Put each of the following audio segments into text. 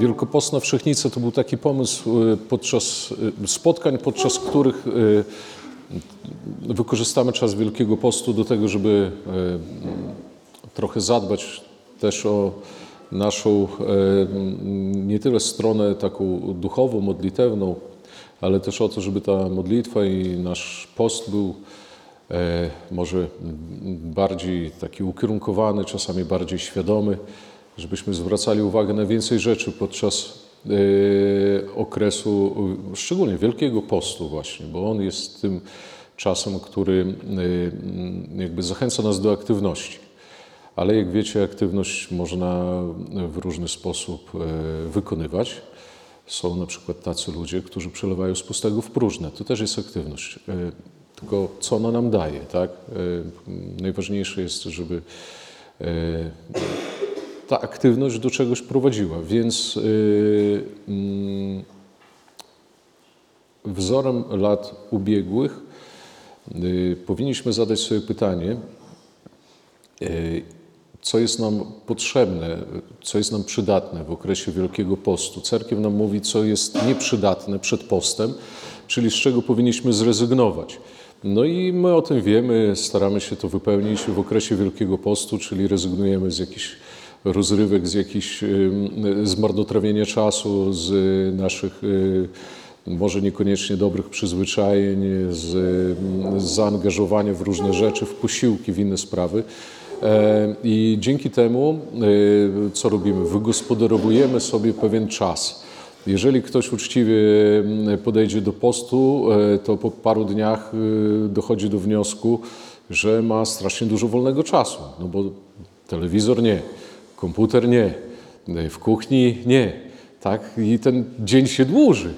Wielkopostna Wszechnica to był taki pomysł y, podczas y, spotkań, podczas których y, wykorzystamy czas Wielkiego Postu do tego, żeby trochę zadbać też o naszą nie tyle stronę taką duchową, modlitewną, ale też o to, żeby ta modlitwa i nasz post był może bardziej taki ukierunkowany, czasami bardziej świadomy żebyśmy zwracali uwagę na więcej rzeczy podczas e, okresu, szczególnie Wielkiego Postu właśnie, bo on jest tym czasem, który e, jakby zachęca nas do aktywności. Ale jak wiecie, aktywność można w różny sposób e, wykonywać. Są na przykład tacy ludzie, którzy przelewają z pustego w próżne. To też jest aktywność. Tylko co ona nam daje, tak? Najważniejsze jest, żeby ta aktywność do czegoś prowadziła. Więc yy, yy, wzorem lat ubiegłych yy, powinniśmy zadać sobie pytanie, y, co jest nam potrzebne, co jest nam przydatne w okresie Wielkiego Postu. Cerkiew nam mówi, co jest nieprzydatne przed postem, czyli z czego powinniśmy zrezygnować. No i my o tym wiemy, staramy się to wypełnić w okresie Wielkiego Postu, czyli rezygnujemy z jakichś rozrywek, z jakichś zmarnotrawienia czasu, z naszych y, może niekoniecznie dobrych przyzwyczajeń, z, z zaangażowania w różne rzeczy, w posiłki, w inne sprawy. E, I dzięki temu, y, co robimy? Wygospodarowujemy sobie pewien czas. Jeżeli ktoś uczciwie podejdzie do postu, e, to po paru dniach dochodzi do wniosku, że ma strasznie dużo wolnego czasu, no bo telewizor nie, komputer nie, w kuchni nie. Tak? I ten dzień się dłuży.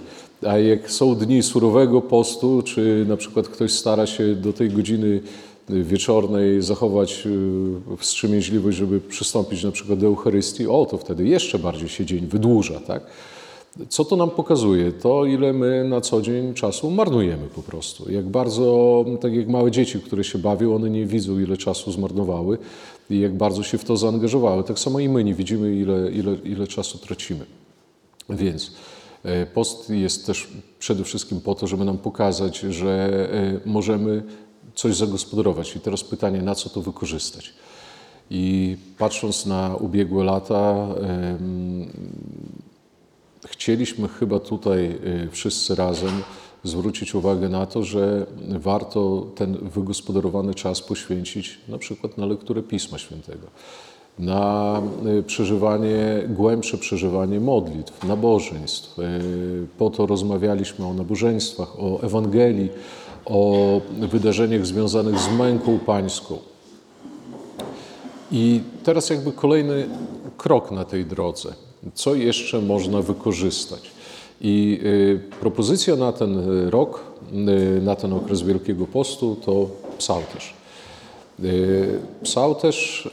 A jak są dni surowego postu, czy na przykład ktoś stara się do tej godziny wieczornej zachować y, wstrzemięźliwość, żeby przystąpić na przykład do Eucharystii, o, to wtedy jeszcze bardziej się dzień wydłuża. Tak? Co to nam pokazuje? To, ile my na co dzień czasu marnujemy po prostu. Jak bardzo, tak jak małe dzieci, które się bawią, one nie widzą, ile czasu zmarnowały i jak bardzo się w to zaangażowały. Tak samo i my nie widzimy, ile, ile, ile czasu tracimy. Więc e, post jest też przede wszystkim po to, żeby nam pokazać, że e, możemy coś zagospodarować. I teraz pytanie, na co to wykorzystać? I patrząc na ubiegłe lata, chcieliśmy chyba tutaj y, wszyscy razem zwrócić uwagę na to, że warto ten wygospodarowany czas poświęcić na przykład na lekturę Pisma Świętego, na y, przeżywanie, głębsze przeżywanie modlitw, nabożeństw. Y, po to rozmawialiśmy o nabożeństwach, o Ewangelii, o wydarzeniach związanych z męką pańską. I teraz jakby kolejny krok na tej drodze co jeszcze można wykorzystać. I y, propozycja na ten rok, y, na ten okres Wielkiego Postu to psałterz. Y, psałterz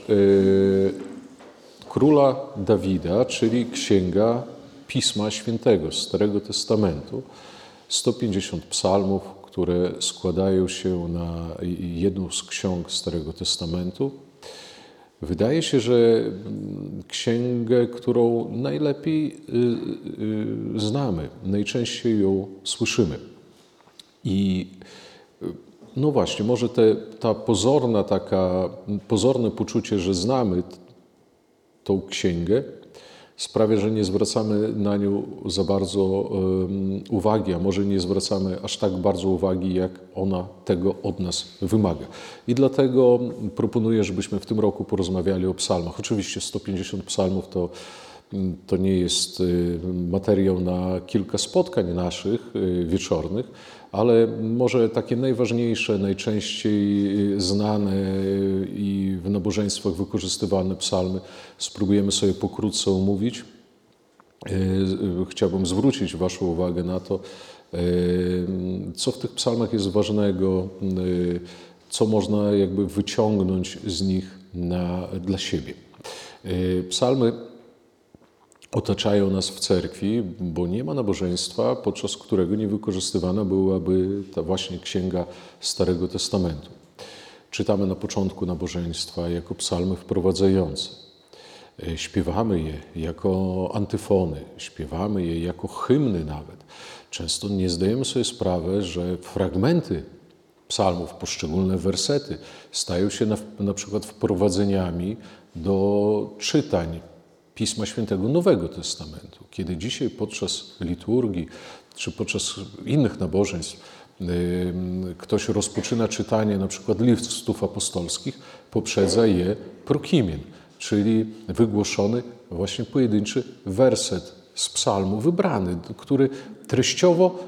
króla Dawida, czyli księga Pisma Świętego, Starego Testamentu. 150 psalmów, które składają się na jedną z ksiąg Starego Testamentu. Wydaje się, że księgę, którą najlepiej y, y, znamy, najczęściej ją słyszymy. I no właśnie, może te, ta pozorna taka, pozorne poczucie, że znamy tą księgę, sprawia, że nie zwracamy na nią za bardzo uwagi, a może nie zwracamy aż tak bardzo uwagi, jak ona tego od nas wymaga. I dlatego proponuję, żebyśmy w tym roku porozmawiali o psalmach. Oczywiście 150 psalmów to to nie jest y, materiał na kilka spotkań naszych y, wieczornych, ale może takie najważniejsze, najczęściej y, znane i w nabożeństwach wykorzystywane psalmy spróbujemy sobie pokrótce omówić. Chciałbym zwrócić Waszą uwagę na to, co w tych psalmach jest ważnego, co można jakby wyciągnąć z nich na, dla siebie. Psalmy otaczają nas w cerkwi, bo nie ma nabożeństwa, podczas którego nie wykorzystywana byłaby ta właśnie księga Starego Testamentu. Czytamy na początku nabożeństwa jako psalmy wprowadzające. e, śpiewamy je jako antyfony, śpiewamy je jako hymny nawet, często nie zdajemy sobie sprawy, że fragmenty psalmów, poszczególne wersety stają się na, na przykład wprowadzeniami do czytań Pisma Świętego Nowego Testamentu. Kiedy dzisiaj podczas liturgii czy podczas innych nabożeństw ktoś rozpoczyna czytanie na przykład listów apostolskich, poprzedza je prokimien, czyli wygłoszony właśnie pojedynczy werset z psalmu wybrany, który treściowo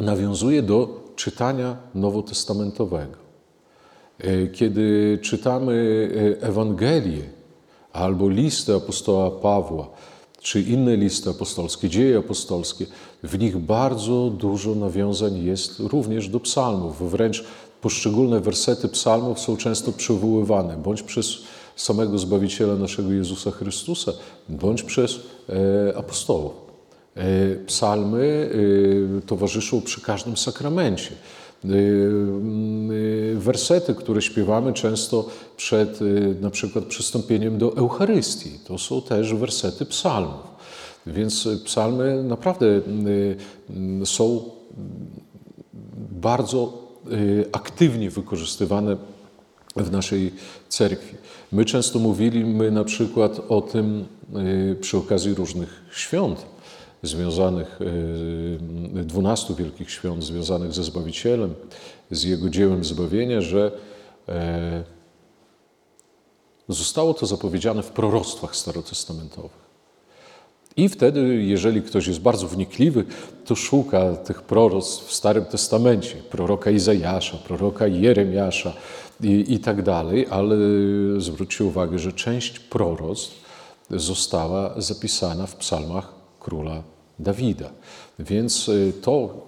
nawiązuje do czytania nowotestamentowego. E, kiedy czytamy e, Ewangelię albo listy apostoła Pawła, czy inne listy apostolskie, dzieje apostolskie, w nich bardzo dużo nawiązań jest również do psalmów. Wręcz poszczególne wersety psalmów są często przywoływane bądź przez samego Zbawiciela naszego Jezusa Chrystusa, bądź przez e, apostołów. E, psalmy e, towarzyszą przy każdym sakramencie. Wersety, które śpiewamy często przed na przykład przystąpieniem do Eucharystii, to są też wersety psalmów. Więc psalmy naprawdę są bardzo aktywnie wykorzystywane w naszej cerkwi. My często mówiliśmy na przykład o tym przy okazji różnych świąt związanych, 12 wielkich świąt związanych ze Zbawicielem, z Jego dziełem zbawienia, że e, zostało to zapowiedziane w proroctwach starotestamentowych. I wtedy, jeżeli ktoś jest bardzo wnikliwy, to szuka tych proroctw w Starym Testamencie, proroka Izajasza, proroka Jeremiasza i, i tak dalej, ale zwróćcie uwagę, że część proroctw została zapisana w psalmach króla Dawida. Więc y, to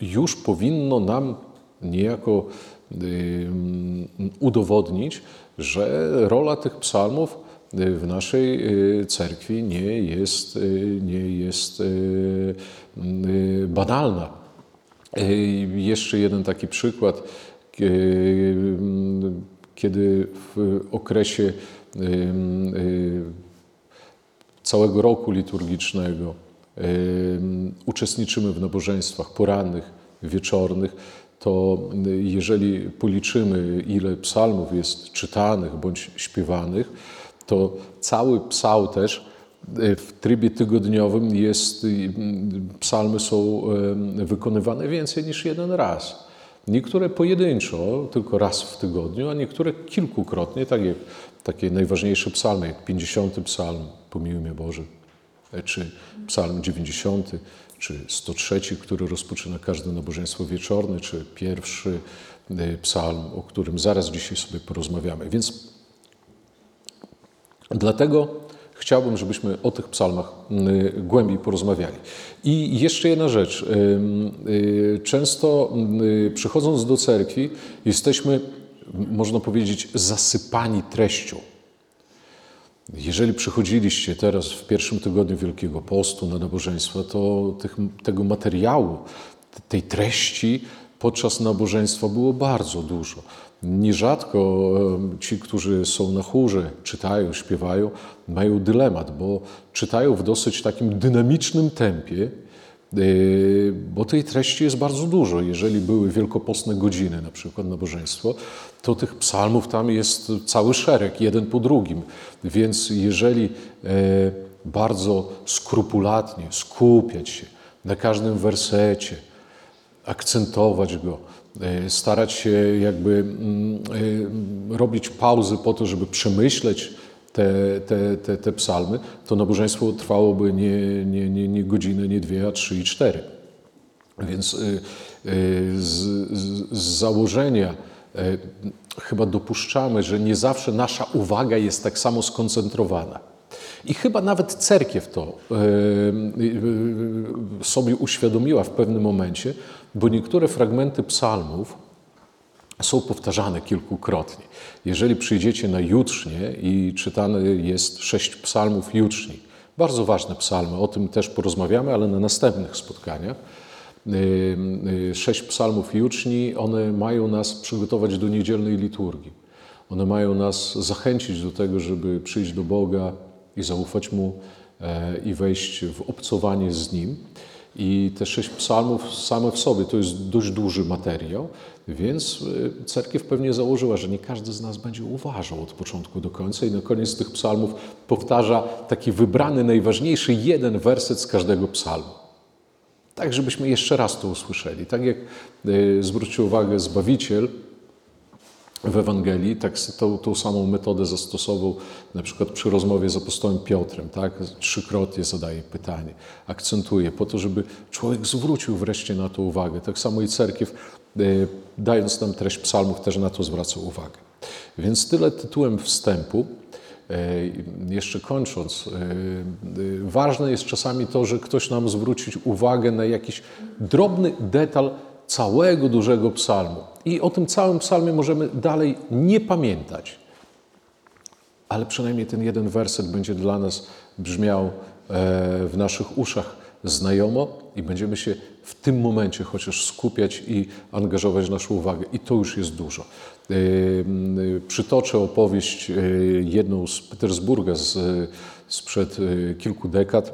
już powinno nam niejako y, udowodnić, że rola tych psalmów w naszej y, cerkwi nie jest, y, nie jest y, banalna. Jeszcze jeden taki przykład, kiedy w okresie całego roku liturgicznego uczestniczymy w nabożeństwach porannych, wieczornych, to jeżeli policzymy, ile psalmów jest czytanych bądź śpiewanych, to cały psalterz e, w trybie tygodniowym jest, psalmy są wykonywane więcej niż jeden raz. Niektóre pojedynczo, tylko raz w tygodniu, a niektóre kilkukrotnie, tak jak takie najważniejsze psalmy, jak 50 psalm, pomiłuj mnie Boże, e, czy psalm 90, czy 103, który rozpoczyna każde nabożeństwo wieczorne, czy pierwszy e, psalm, o którym zaraz dzisiaj sobie porozmawiamy. Więc Dlatego chciałbym, żebyśmy o tych psalmach głębiej porozmawiali. I jeszcze jedna rzecz. Y, często przychodząc do cerkwi, jesteśmy, można powiedzieć, zasypani treścią. Jeżeli przychodziliście teraz w pierwszym tygodniu Wielkiego Postu na nabożeństwa, to tych, tego materiału, tej treści podczas nabożeństwa było bardzo dużo. Nierzadko ci, którzy są na chórze, czytają, śpiewają, mają dylemat, bo czytają w dosyć takim dynamicznym tempie, e, bo tej treści jest bardzo dużo. Jeżeli były wielkopostne godziny, na przykład nabożeństwo, to tych psalmów tam jest cały szereg, jeden po drugim. Więc jeżeli e, bardzo skrupulatnie skupiać się na każdym wersecie, akcentować go, e, starać się jakby mm, e, robić pauzy po to, żeby przemyśleć te, te, te, te psalmy, to nabożeństwo trwałoby nie, nie, nie, nie godzinę, nie dwie, a trzy i cztery. Więc e, z, z założenia chyba dopuszczamy, że nie zawsze nasza uwaga jest tak samo skoncentrowana. I chyba nawet cerkiew to sobie uświadomiła w pewnym momencie, bo niektóre fragmenty psalmów są powtarzane kilkukrotnie. Jeżeli przyjdziecie na jutrznie i czytane jest sześć psalmów jutrzni, bardzo ważne psalmy, o tym też porozmawiamy, ale na następnych spotkaniach. Sześć psalmów juczni, one mają nas przygotować do niedzielnej liturgii. One mają nas zachęcić do tego, żeby przyjść do Boga i zaufać Mu e, i wejść w obcowanie z Nim. I te sześć psalmów same w sobie to jest dość duży materiał, więc e, cerkiew pewnie założyła, że nie każdy z nas będzie uważał od początku do końca i na koniec tych psalmów powtarza taki wybrany, najważniejszy jeden werset z każdego psalmu. Tak, żebyśmy jeszcze raz to usłyszeli. Tak jak e, zwrócił uwagę Zbawiciel, w Ewangelii, tak tą, tą samą metodę zastosował na przykład przy rozmowie z apostołem Piotrem, tak? Trzykrotnie zadaje pytanie, akcentuje po to, żeby człowiek zwrócił wreszcie na to uwagę. Tak samo i cerkiew, e, dając nam treść psalmów, też na to zwraca uwagę. Więc tyle tytułem wstępu. E, jeszcze kończąc, e, ważne jest czasami to, że ktoś nam zwrócić uwagę na jakiś drobny detal całego dużego psalmu. I o tym całym psalmie możemy dalej nie pamiętać. Ale przynajmniej ten jeden werset będzie dla nas brzmiał e, w naszych uszach znajomo i będziemy się w tym momencie chociaż skupiać i angażować naszą uwagę. I to już jest dużo. E, przytoczę opowieść e, jedną z Petersburga z, sprzed kilku dekad,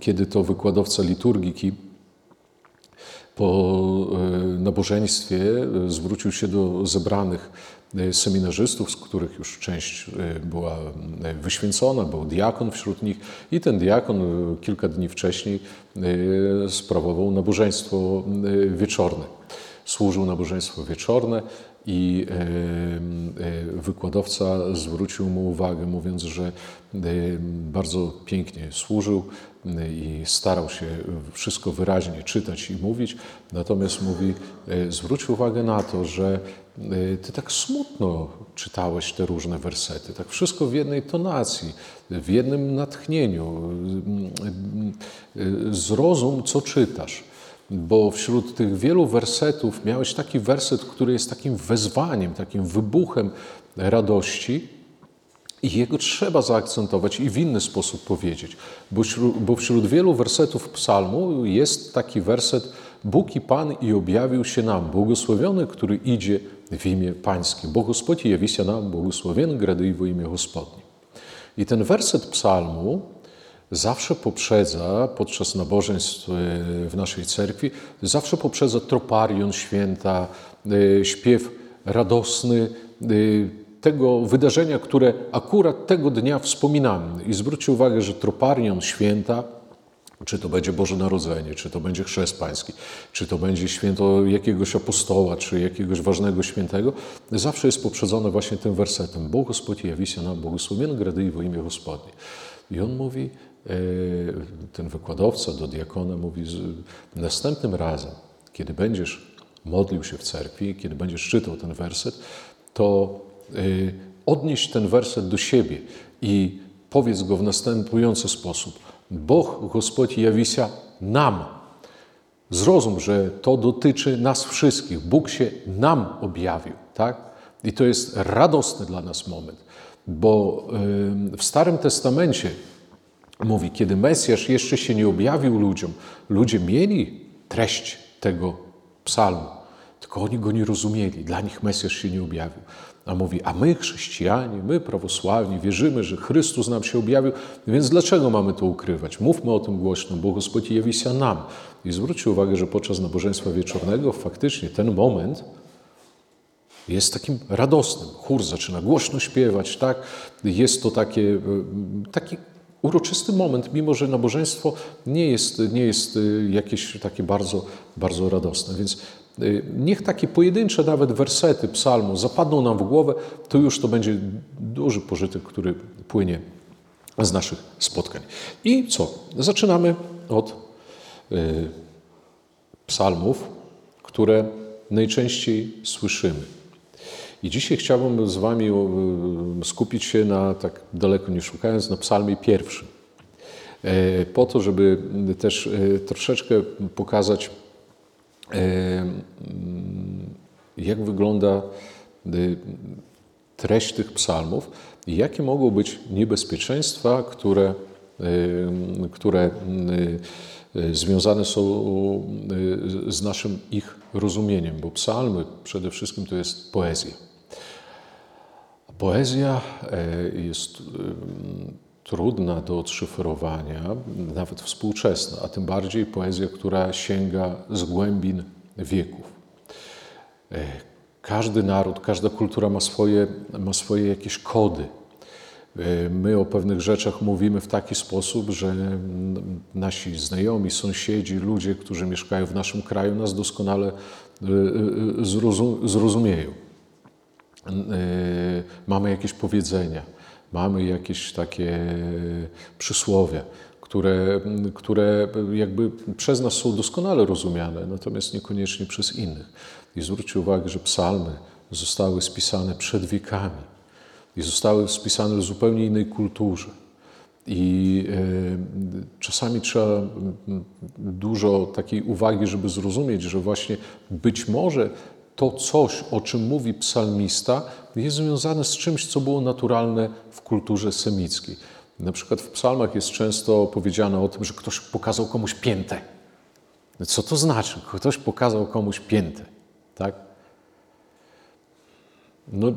kiedy to wykładowca liturgiki po e, nabożeństwie e, zwrócił się do zebranych e, seminarzystów, z których już część była wyświęcona, był diakon wśród nich i ten diakon kilka dni wcześniej sprawował nabożeństwo wieczorne. Służył nabożeństwo wieczorne i wykładowca zwrócił mu uwagę, mówiąc, że bardzo pięknie służył, i starał się wszystko wyraźnie czytać i mówić, natomiast mówi, e, zwróć uwagę na to, że e, ty tak smutno czytałeś te różne wersety, tak wszystko w jednej tonacji, w jednym natchnieniu. E, zrozum, co czytasz bo wśród tych wielu wersetów miałeś taki werset, który jest takim wezwaniem, takim wybuchem radości. I jego trzeba zaakcentować i w inny sposób powiedzieć, bo wśród, bo wśród wielu wersetów psalmu jest taki werset Bóg i Pan i objawił się nam, błogosławiony, który idzie w imię Pańskie. Bo Gospodzie jawi się nam, błogosławiony, grady i w imię Gospodnie. I ten werset psalmu zawsze poprzedza podczas nabożeństw e, w naszej cerkwi, zawsze poprzedza troparion święta, e, śpiew radosny e, tego wydarzenia, które akurat tego dnia wspominamy. I zwróćcie uwagę, że troparion święta czy to będzie Boże Narodzenie, czy to będzie Chrzest Pański, czy to będzie święto jakiegoś apostoła, czy jakiegoś ważnego świętego, zawsze jest poprzedzone właśnie tym wersetem. Bóg Gospodź jawi się nam błogosławiony, grady i w imię Gospodnie. I on mówi, Yy, ten wykładowca do diakona mówi, że następnym razem, kiedy będziesz modlił się w cerkwi, kiedy będziesz czytał ten werset, to yy, odnieś ten werset do siebie i powiedz go w następujący sposób. Boch Gospodź jawisia nam. Zrozum, że to dotyczy nas wszystkich. Bóg się nam objawił, tak? I to jest radosny dla nas moment, bo yy, w Starym Testamencie mówi, kiedy Mesjasz jeszcze się nie objawił ludziom, ludzie mieli treść tego psalmu, tylko oni go nie rozumieli. Dla nich Mesjasz się nie objawił. A mówi, a my chrześcijanie, my prawosławni, wierzymy, że Chrystus nam się objawił, więc dlaczego mamy to ukrywać? Mówmy o tym głośno, bo Gospodź jawi się nam. I zwróćcie uwagę, że podczas nabożeństwa wieczornego faktycznie ten moment jest takim radosnym. Chór zaczyna głośno śpiewać, tak? Jest to takie, taki uroczysty moment, mimo że nabożeństwo nie jest, nie jest jakieś takie bardzo, bardzo radosne. Więc Y, niech takie pojedyncze nawet wersety psalmu zapadną nam w głowę, to już to będzie duży pożytek, który płynie z naszych spotkań. I co? Zaczynamy od y, psalmów, które najczęściej słyszymy. I dzisiaj chciałbym z Wami y, skupić się na, tak daleko nie szukając, na psalmie pierwszym. Po to, żeby też troszeczkę pokazać jak wygląda treść tych psalmów i jakie mogą być niebezpieczeństwa, które, które y, związane są z naszym ich rozumieniem, bo psalmy przede wszystkim to jest poezja. Poezja jest trudna do odszyfrowania, nawet współczesna, a tym bardziej poezja, która sięga z głębin wieków. Każdy naród, każda kultura ma swoje, ma swoje jakieś kody. My o pewnych rzeczach mówimy w taki sposób, że nasi znajomi, sąsiedzi, ludzie, którzy mieszkają w naszym kraju, nas doskonale zrozumieją. Mamy jakieś powiedzenia, mamy jakieś takie przysłowie, które, które jakby przez nas są doskonale rozumiane, natomiast niekoniecznie przez innych. I zwróćcie uwagę, że psalmy zostały spisane przed wiekami i zostały spisane w zupełnie innej kulturze. I y, czasami trzeba dużo takiej uwagi, żeby zrozumieć, że właśnie być może to coś, o czym mówi psalmista, jest związane z czymś, co było naturalne w kulturze semickiej. Na przykład w psalmach jest często powiedziane o tym, że ktoś pokazał komuś piętę. Co to znaczy? Ktoś pokazał komuś piętę, tak? No,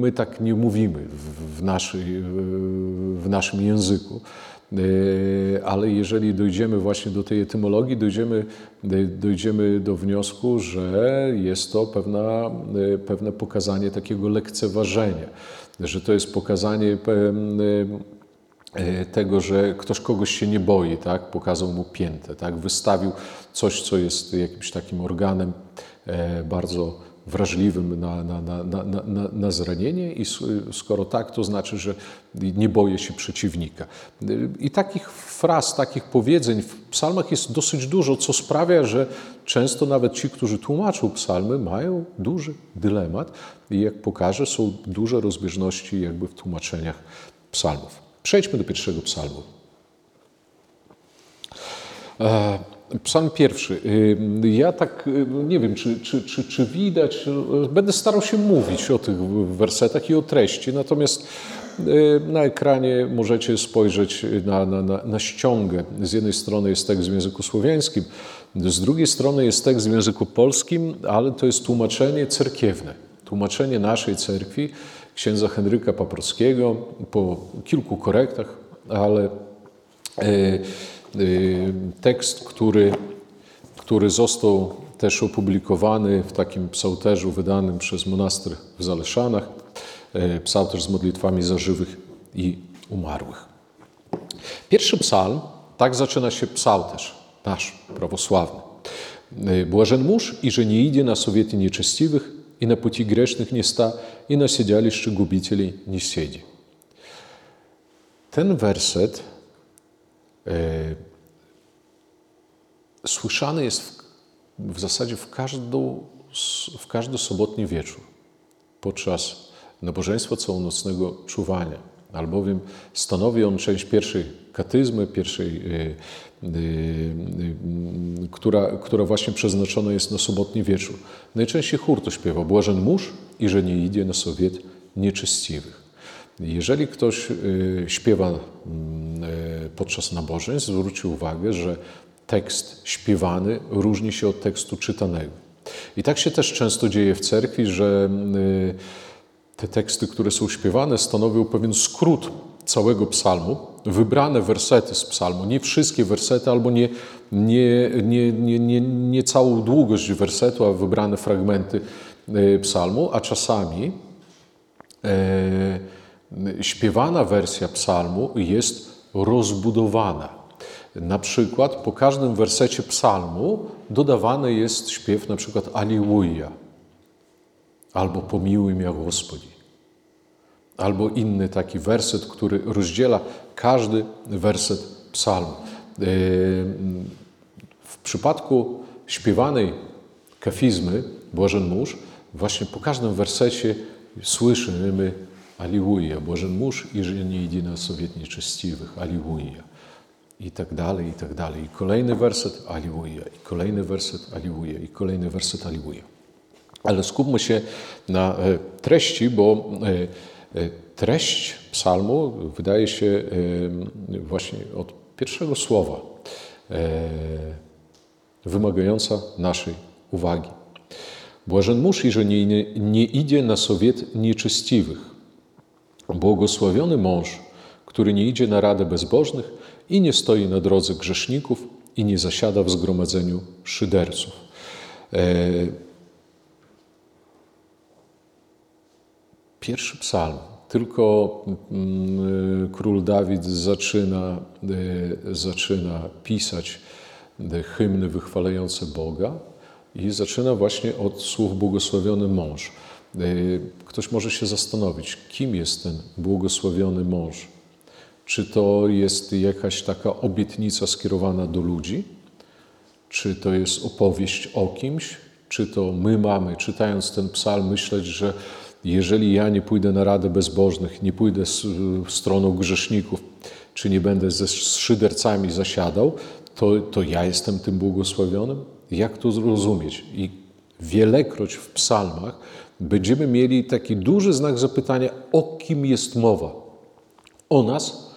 my tak nie mówimy w, naszej, w naszym języku, ale jeżeli dojdziemy właśnie do tej etymologii, dojdziemy, dojdziemy do wniosku, że jest to pewna, e, pewne pokazanie takiego lekceważenia, że to jest pokazanie e, tego, że ktoś kogoś się nie boi, tak? pokazał mu piętę, tak? wystawił coś, co jest jakimś takim organem bardzo wrażliwym na, na, na, na, na zranienie i skoro tak, to znaczy, że nie boję się przeciwnika. I takich fraz, takich powiedzeń w psalmach jest dosyć dużo, co sprawia, że często nawet ci, którzy tłumaczą psalmy, mają duży dylemat i jak pokażę, są duże rozbieżności jakby w tłumaczeniach psalmów. Przejdźmy do pierwszego psalmu. E, Psalm pierwszy. Ja tak nie wiem, czy, czy, czy, czy widać, będę starał się mówić o tych wersetach i o treści, natomiast na ekranie możecie spojrzeć na, na, na, na ściągę. Z jednej strony jest tekst w języku słowiańskim, z drugiej strony jest tekst w języku polskim, ale to jest tłumaczenie cerkiewne, tłumaczenie naszej cerkwi, księdza Henryka Paprockiego, po kilku korektach, ale. Yy, Y, tekst, który, który został też opublikowany w takim psałterzu wydanym przez monaster w Zaleszanach, y, psałterz z modlitwami za żywych i umarłych. Pierwszy psalm, tak zaczyna się psałterz, nasz, prawosławny. Y, Błażen mąż i że nie idzie na sowiety nieczestiwych i na pути grzesznych nie sta i na siedzialiszczy gubicieli nie siedzi. Ten werset E, słyszany jest w, w zasadzie w, każdą, w każdy sobotni wieczór podczas nabożeństwa całonocnego czuwania, albowiem stanowi on część pierwszej katyzmy, pierwszej, yy, yy, która, która właśnie przeznaczona jest na sobotni wieczór. Najczęściej chór to śpiewa Błażen mórz i że nie idzie na sowiet nieczestiwych. Jeżeli ktoś y, śpiewa mm, y, podczas nabożeństw, zwróci uwagę, że tekst śpiewany różni się od tekstu czytanego. I tak się też często dzieje w cerkwi, że y, te teksty, które są śpiewane, stanowią pewien skrót całego psalmu, wybrane wersety z psalmu, nie wszystkie wersety albo nie, nie, nie, nie, nie, nie całą długość wersetu, a wybrane fragmenty psalmu, a czasami. E, śpiewana wersja psalmu jest rozbudowana. Na przykład po każdym wersecie psalmu dodawany jest śpiew na przykład Aliluja albo Pomiłuj mnie Gospodzi albo inny taki werset, który rozdziela każdy werset psalmu. Yy, w przypadku śpiewanej kafizmy Błażen Mórz właśnie po każdym wersecie słyszymy Аллилуйя, Божий муж и же не jedyna sowiet nieczestiwych, Аллилуйя. I tak dalej, i tak dalej. I kolejny werset, Aliluja. I kolejny werset, Aliluja. I kolejny werset, Aliluja. Ale skupmy się na e, treści, bo e, e, treść psalmu wydaje się właśnie od pierwszego słowa wymagająca naszej uwagi. Błażen mąż, że nie, nie idzie na sowiet nieczestiwych. Błogosławiony mąż, który nie idzie na radę bezbożnych i nie stoi na drodze grzeszników i nie zasiada w zgromadzeniu szyderców. E, pierwszy psalm. Tylko mm, król Dawid zaczyna, e, zaczyna pisać hymny wychwalające Boga i zaczyna właśnie od słów błogosławiony mąż. E, ktoś może się zastanowić, kim jest ten błogosławiony mąż? Czy to jest jakaś taka obietnica skierowana do ludzi? Czy to jest opowieść o kimś? Czy to my mamy, czytając ten psalm, myśleć, że jeżeli ja nie pójdę na radę bezbożnych, nie pójdę z stroną grzeszników, czy nie będę ze szydercami zasiadał, to, to ja jestem tym błogosławionym? Jak to zrozumieć? I wielekroć w psalmach będziemy mieli taki duży znak zapytania, o kim jest mowa? O nas,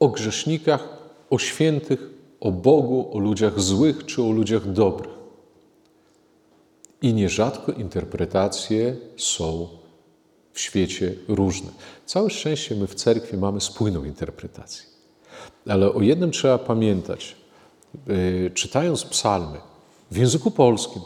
o grzesznikach, o świętych, o Bogu, o ludziach złych czy o ludziach dobrych. I nierzadko interpretacje są w świecie różne. Całe szczęście my w cerkwi mamy spójną interpretację. Ale o jednym trzeba pamiętać. Yy, czytając psalmy w języku polskim,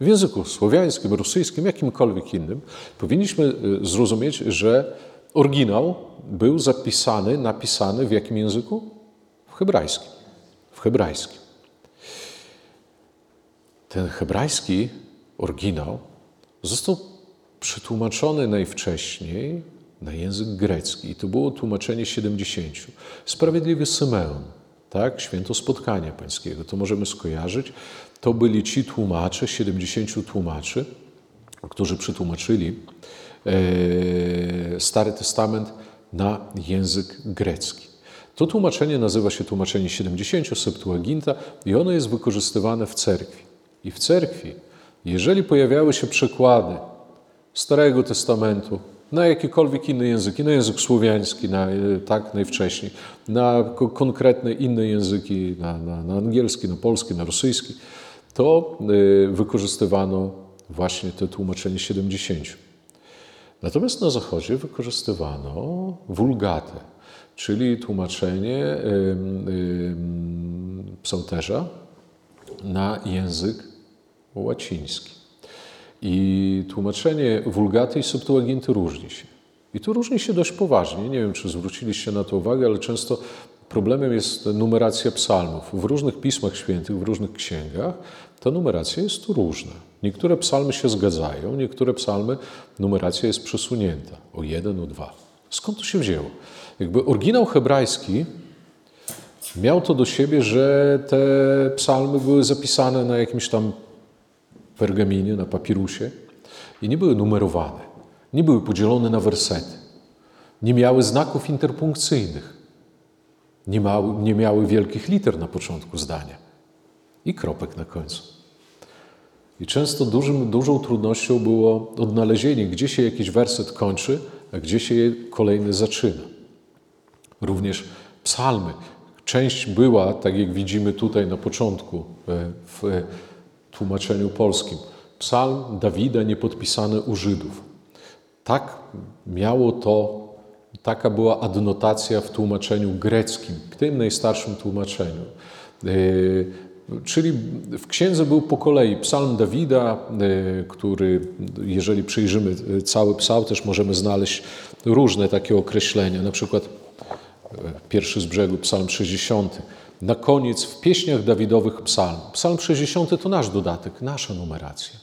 w języku słowiańskim, rosyjskim, jakimkolwiek innym, powinniśmy yy, zrozumieć, że oryginał był zapisany, napisany w jakim języku? W hebrajskim. W hebrajskim. Ten hebrajski oryginał został przetłumaczony najwcześniej na język grecki. I to było tłumaczenie 70. Sprawiedliwy Symeon, tak? Święto Spotkania Pańskiego. To możemy skojarzyć. To byli ci tłumacze, 70 tłumaczy, którzy przetłumaczyli e, Stary Testament na język grecki. To tłumaczenie nazywa się tłumaczenie 70 Septuaginta i ono jest wykorzystywane w cerkwi. I w cerkwi, jeżeli pojawiały się przekłady Starego Testamentu na jakiekolwiek inne języki, na język słowiański, na, tak najwcześniej, na konkretne inne języki, na, na, na angielski, na polski, na rosyjski, to y, wykorzystywano właśnie te tłumaczenie 70. Natomiast na Zachodzie wykorzystywano wulgatę, czyli tłumaczenie psalterza na język łaciński. I tłumaczenie wulgaty i septuaginty różni się. I tu różni się dość poważnie. Nie wiem, czy zwróciliście na to uwagę, ale często problemem jest numeracja psalmów. W różnych pismach świętych, w różnych księgach ta numeracja jest tu różna. Niektóre psalmy się zgadzają, niektóre psalmy numeracja jest przesunięta o jeden, o dwa. Skąd to się wzięło? Jakby oryginał hebrajski miał to do siebie, że te psalmy były zapisane na jakimś tam pergaminie, na papirusie i nie były numerowane, nie były podzielone na wersety, nie miały znaków interpunkcyjnych, nie, nie miały wielkich liter na początku zdania i kropek na końcu. I często dużym, dużą trudnością było odnalezienie, gdzie się jakiś werset kończy, a gdzie się kolejny zaczyna. Również psalmy. Część była, tak jak widzimy tutaj na początku, e, w tłumaczeniu polskim. Psalm Dawida niepodpisany u Żydów. Tak miało to, taka była adnotacja w tłumaczeniu greckim, tym najstarszym tłumaczeniu. E, czyli w księdze był po kolei psalm Dawida, e, który, jeżeli przyjrzymy cały psalm, też możemy znaleźć różne takie określenia. Na przykład e, pierwszy z brzegu, psalm 60 na koniec w pieśniach Dawidowych psalm. Psalm 60 to nasz dodatek, nasza numeracja.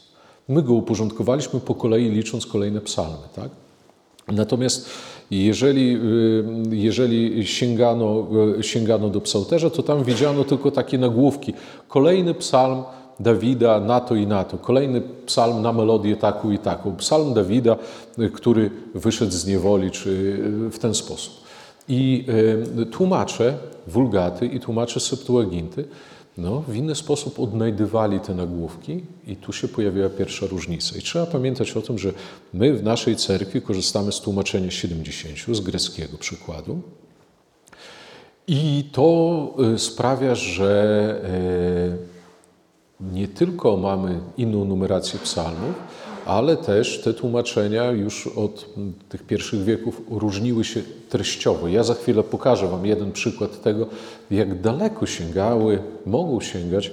My go uporządkowaliśmy po kolei, licząc kolejne psalmy. Tak? Natomiast jeżeli, y, jeżeli sięgano, y, sięgano do psalterza, to tam widziano tylko takie nagłówki. Kolejny psalm Dawida na to i na to. Kolejny psalm na melodię taką i taką. Psalm Dawida, y, który wyszedł z niewoli, czy w ten sposób. I tłumacze wulgaty i tłumacze Septuaginty no, w inny sposób odnajdywali te nagłówki i tu się pojawiła pierwsza różnica. I trzeba pamiętać o tym, że my w naszej cerkwi korzystamy z tłumaczenia 70, z greckiego przykładu. I to y, sprawia, że y, nie tylko mamy inną numerację psalmów, ale też te tłumaczenia już od tych pierwszych wieków różniły się treściowo. Ja za chwilę pokażę Wam jeden przykład tego, jak daleko sięgały, mogą sięgać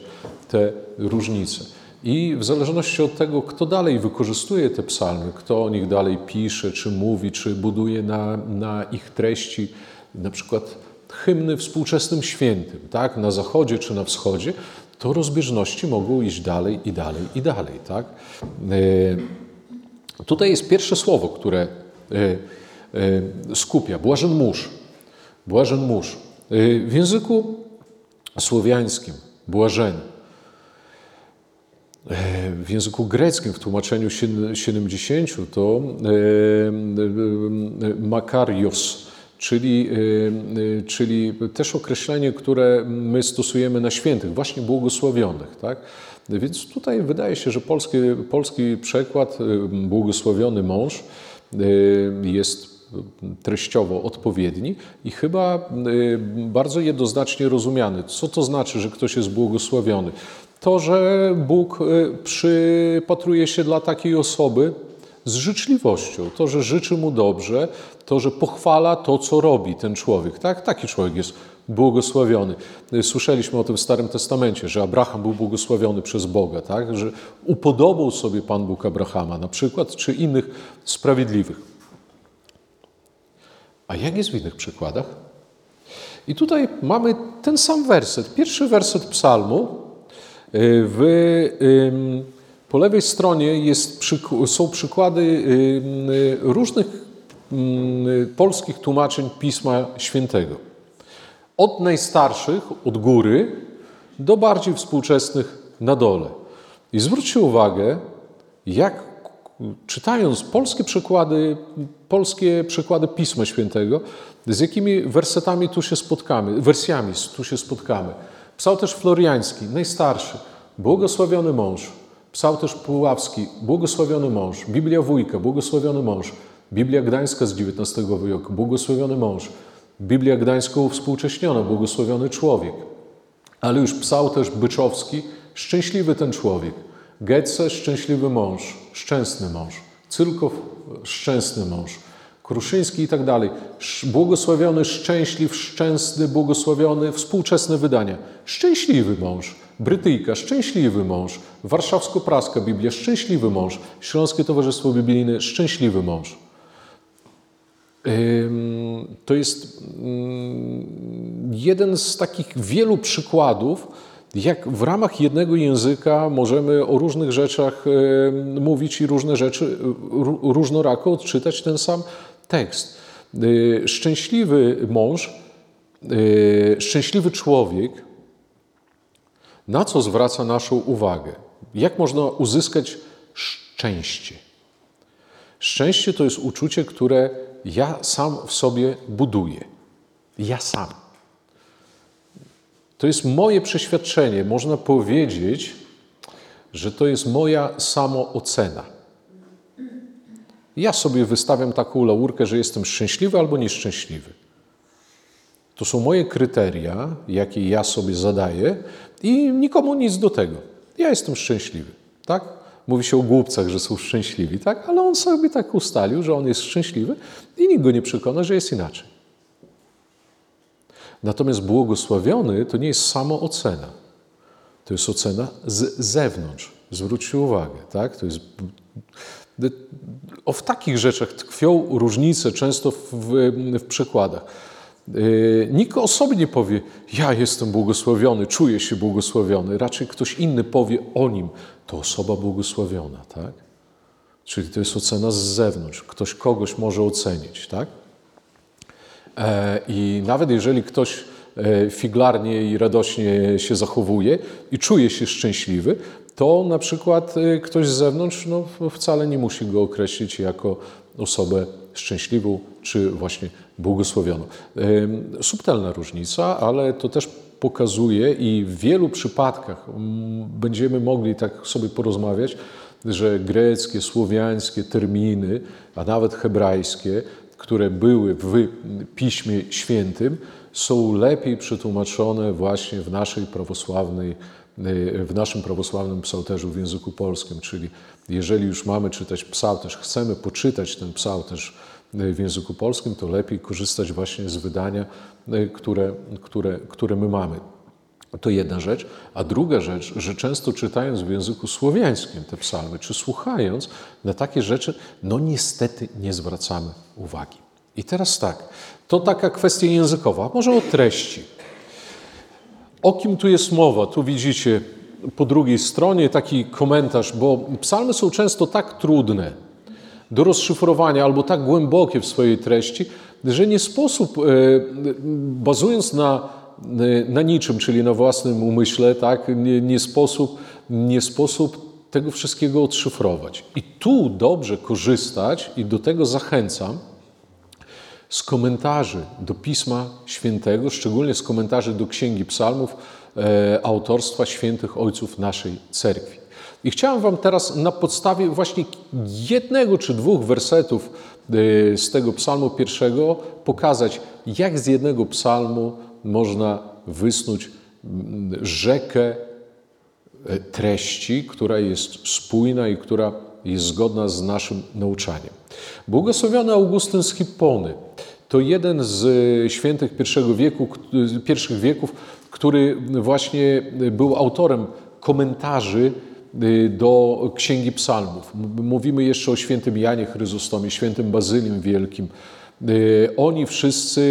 te różnice. I w zależności od tego, kto dalej wykorzystuje te psalmy, kto o nich dalej pisze, czy mówi, czy buduje na, na ich treści, na przykład hymny współczesnym świętym, tak, na zachodzie czy na wschodzie, to rozbieżności mogą iść dalej i dalej i dalej. Tak? E, tutaj jest pierwsze słowo, które e, e, skupia. Błażen mórz. Błażen mórz. W języku słowiańskim błażeni. W języku greckim, w tłumaczeniu 70, to makarios, czyli, y, y, czyli też określenie, które my stosujemy na świętych, właśnie błogosławionych. Tak? Więc tutaj wydaje się, że polski, polski przekład y, błogosławiony mąż jest treściowo odpowiedni i chyba bardzo jednoznacznie rozumiany. Co to znaczy, że ktoś jest błogosławiony? To, że Bóg przypatruje się dla takiej osoby, z życzliwością. To, że życzy mu dobrze, to, że pochwala to, co robi ten człowiek. Tak? Taki człowiek jest błogosławiony. Słyszeliśmy o tym w Starym Testamencie, że Abraham był błogosławiony przez Boga, tak? że upodobał sobie Pan Bóg Abrahama na przykład, czy innych sprawiedliwych. A jak jest w innych przykładach? I tutaj mamy ten sam werset. Pierwszy werset psalmu y, w po lewej stronie jest, są przykłady y, różnych polskich tłumaczeń Pisma Świętego. Od najstarszych, od góry, do bardziej współczesnych na dole. I zwróćcie uwagę, jak czytając polskie przykłady, polskie przykłady Pisma Świętego, z jakimi wersetami tu się spotkamy, wersjami tu się spotkamy. Psał też Floriański, najstarszy, błogosławiony mąż, Psał też Puławski, błogosławiony mąż, Biblia Wójka, błogosławiony mąż, Biblia Gdańska z XIX wieku, błogosławiony mąż, Biblia Gdańska uwspółcześniona, błogosławiony człowiek. Ale już psał też Byczowski, szczęśliwy ten człowiek. Getze, szczęśliwy mąż, szczęsny mąż. Cylkow, szczęsny mąż. Kruszyński i tak dalej. Błogosławiony, szczęśliw, szczęsny, błogosławiony, współczesne wydania. Szczęśliwy mąż. Brytyjka, szczęśliwy mąż. Warszawsko-praska Biblia, szczęśliwy mąż. Śląskie Towarzystwo Biblijne, szczęśliwy mąż. To jest jeden z takich wielu przykładów, jak w ramach jednego języka możemy o różnych rzeczach mówić i różne rzeczy różnorako odczytać ten sam tekst. Y, szczęśliwy mąż, y, szczęśliwy człowiek, na co zwraca naszą uwagę? Jak można uzyskać szczęście? Szczęście to jest uczucie, które ja sam w sobie buduję. Ja sam. To jest moje przeświadczenie. Można powiedzieć, że to jest moja samoocena. Ja sobie wystawiam taką laurkę, że jestem szczęśliwy albo nieszczęśliwy. To są moje kryteria, jakie ja sobie zadaję i nikomu nic do tego. Ja jestem szczęśliwy, tak? Mówi się o głupcach, że są szczęśliwi, tak? Ale on sobie tak ustalił, że on jest szczęśliwy i nikt go nie przekona, że jest inaczej. Natomiast błogosławiony to nie jest samo ocena. To jest ocena z zewnątrz. Zwróćcie uwagę, tak? To jest o w takich rzeczach tkwią różnice często w, w przekładach. Yy, nikt o sobie nie powie, ja jestem błogosławiony, czuję się błogosławiony. Raczej ktoś inny powie o nim, to osoba błogosławiona, tak? Czyli to jest ocena z zewnątrz. Ktoś kogoś może ocenić, tak? E, I nawet jeżeli ktoś e, figlarnie i radośnie się zachowuje i czuje się szczęśliwy, to na przykład y, ktoś z zewnątrz no, wcale nie musi go określić jako osobę szczęśliwą czy właśnie błogosławioną. Subtelna różnica, ale to też pokazuje i w wielu przypadkach będziemy mogli tak sobie porozmawiać, że greckie, słowiańskie terminy, a nawet hebrajskie, które były w Piśmie Świętym, są lepiej przetłumaczone właśnie w naszej prawosławnej w naszym prawosławnym psałterzu w języku polskim, czyli jeżeli już mamy czytać psałterz, chcemy poczytać ten psałterz w języku polskim, to lepiej korzystać właśnie z wydania, które, które, które my mamy. To jedna rzecz. A druga rzecz, że często czytając w języku słowiańskim te psalmy, czy słuchając, na takie rzeczy, no niestety nie zwracamy uwagi. I teraz tak, to taka kwestia językowa, może o treści. O kim tu jest mowa? Tu widzicie po drugiej stronie taki komentarz, bo psalmy są często tak trudne do rozszyfrowania albo tak głębokie w swojej treści, że nie sposób, e, bazując na, na niczym, czyli na własnym umyśle, tak, nie, nie, sposób, nie sposób tego wszystkiego odszyfrować. I tu dobrze korzystać i do tego zachęcam z komentarzy do Pisma Świętego, szczególnie z komentarzy do Księgi Psalmów e, autorstwa świętych ojców naszej cerkwi. I chciałem Wam teraz na podstawie właśnie jednego czy dwóch wersetów e, z tego psalmu pierwszego pokazać, jak z jednego psalmu można wysnuć rzekę e, treści, która jest spójna i która jest zgodna z naszym nauczaniem. Błogosławiony Augustyn z Hippony to jeden z świętych pierwszego wieku, pierwszych wieków, który właśnie był autorem komentarzy y, do Księgi Psalmów. Mówimy jeszcze o świętym Janie Chryzostomie, świętym Bazylim Wielkim. Y, oni wszyscy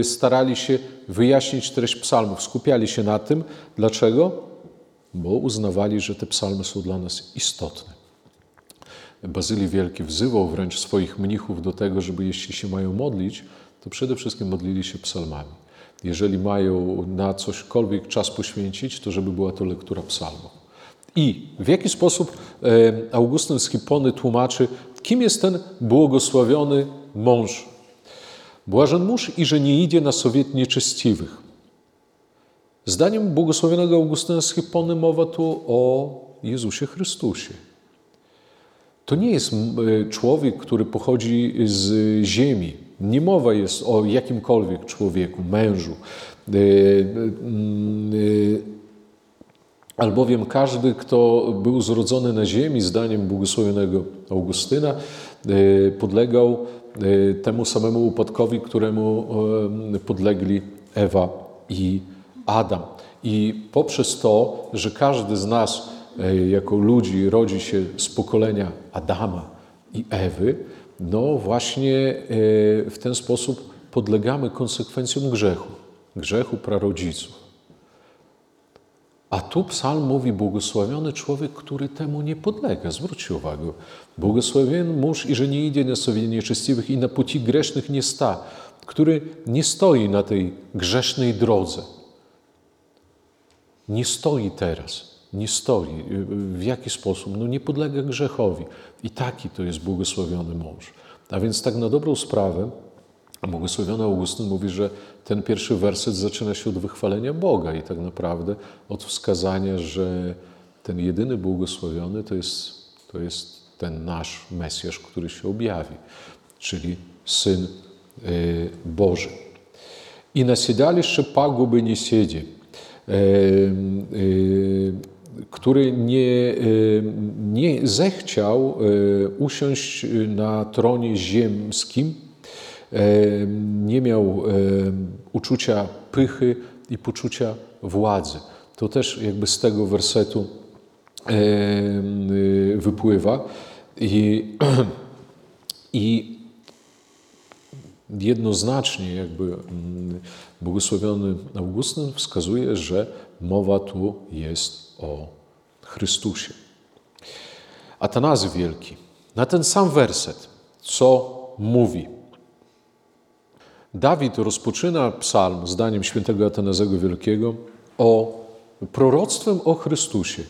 y, starali się wyjaśnić treść psalmów, skupiali się na tym. Dlaczego? Bo uznawali, że te psalmy są dla nas istotne. Bazylii Wielki wzywał wręcz swoich mnichów do tego, żeby jeśli się mają modlić, to przede wszystkim modlili się psalmami. Jeżeli mają na cośkolwiek czas poświęcić, to żeby była to lektura psalmów. I w jaki sposób e, Augustyn z tłumaczy, kim jest ten błogosławiony mąż? Błażen mąż i że nie idzie na sowiet nieczestiwych. Zdaniem błogosławionego Augustyna z mowa tu o Jezusie Chrystusie. To nie jest człowiek, który pochodzi z ziemi. Nie mowa jest o jakimkolwiek człowieku, mężu. E, e, albowiem każdy, kto był zrodzony na ziemi, zdaniem błogosławionego Augustyna, podlegał temu samemu upadkowi, któremu podlegli Ewa i Adam. I poprzez to, że każdy z nas jako ludzi rodzi się z pokolenia Adama i Ewy, no właśnie e, w ten sposób podlegamy konsekwencjom grzechu, grzechu prarodziców. A tu psalm mówi, błogosławiony człowiek, który temu nie podlega. Zwróćcie uwagę. Błogosławiony mąż i że nie idzie na sobie nieczestiwych i na płci grzesznych nie sta, który nie stoi na tej grzesznej drodze. Nie stoi teraz nie stoi. W jaki sposób? No nie podlega grzechowi. I taki to jest błogosławiony mąż. A więc tak na dobrą sprawę, błogosławiony Augustyn mówi, że ten pierwszy werset zaczyna się od wychwalenia Boga i tak naprawdę od wskazania, że ten jedyny błogosławiony to jest, to jest ten nasz Mesjasz, który się objawi, czyli Syn e, Boży. I na siedalisze paguby nie siedzi. E, e, który nie, y, nie zechciał y, usiąść na tronie ziemskim, y, nie miał uczucia pychy i poczucia władzy. To też jakby z tego wersetu wypływa. I, i jednoznacznie jakby mm, błogosławiony Augustyn wskazuje, że mowa tu jest o Chrystusie. Atanazy Wielki na ten sam werset, co mówi. Dawid rozpoczyna psalm zdaniem świętego Atanazego Wielkiego o proroctwem o Chrystusie,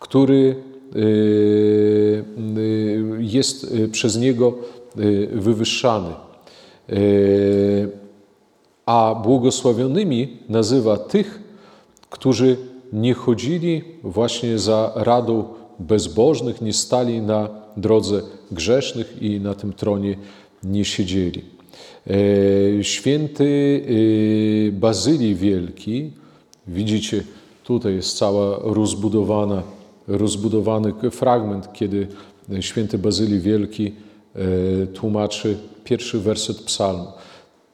który y, y, jest y, przez Niego wywyższany. A błogosławionymi nazywa tych, którzy nie chodzili właśnie za radą bezbożnych, nie stali na drodze grzesznych i na tym tronie nie siedzieli. E, święty e, Bazylii Wielki, widzicie Tutaj jest cała rozbudowana, rozbudowany fragment, kiedy święty Bazylii Wielki e, tłumaczy pierwszy werset psalmu.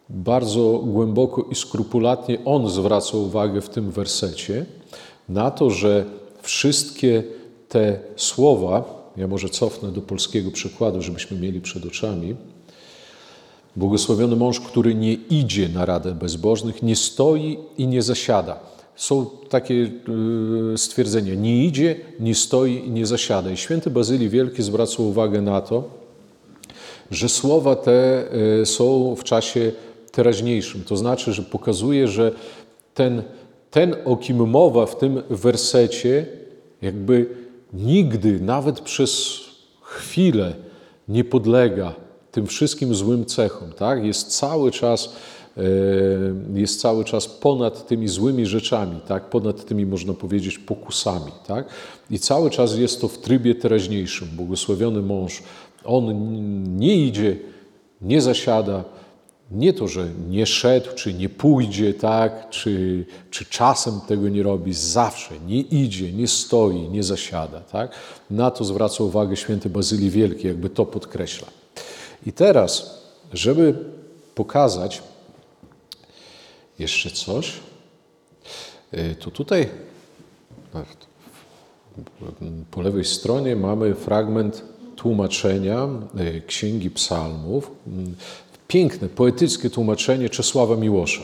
Bardzo głęboko i skrupulatnie on zwraca uwagę w tym wersecie na to, że wszystkie te słowa, ja może cofnę do polskiego przykładu, żebyśmy mieli przed oczami. Błogosławiony mąż, który nie idzie na radę bezbożnych, nie stoi i nie zasiada. Są takie y, stwierdzenia: nie idzie, nie stoi i nie zasiada. I święty Bazylii Wielki zwraca uwagę na to, że słowa te y, są w czasie teraźniejszym. To znaczy, że pokazuje, że ten, ten o kim mowa w tym wersecie, jakby nigdy, nawet przez chwilę, nie podlega tym wszystkim złym cechom. Tak? Jest cały czas e, jest cały czas ponad tymi złymi rzeczami, tak? ponad tymi, można powiedzieć, pokusami. Tak? I cały czas jest to w trybie teraźniejszym. Błogosławiony mąż, on nie idzie, nie zasiada, nie to, że nie szedł, czy nie pójdzie, tak, czy, czy czasem tego nie robi, zawsze nie idzie, nie stoi, nie zasiada. Tak? Na to zwraca uwagę święty Bazylii Wielki, jakby to podkreśla. I teraz, żeby pokazać jeszcze coś, y, to tutaj po lewej stronie mamy fragment tłumaczenia y, Księgi Psalmów. Piękne, poetyckie tłumaczenie Czesława Miłosza.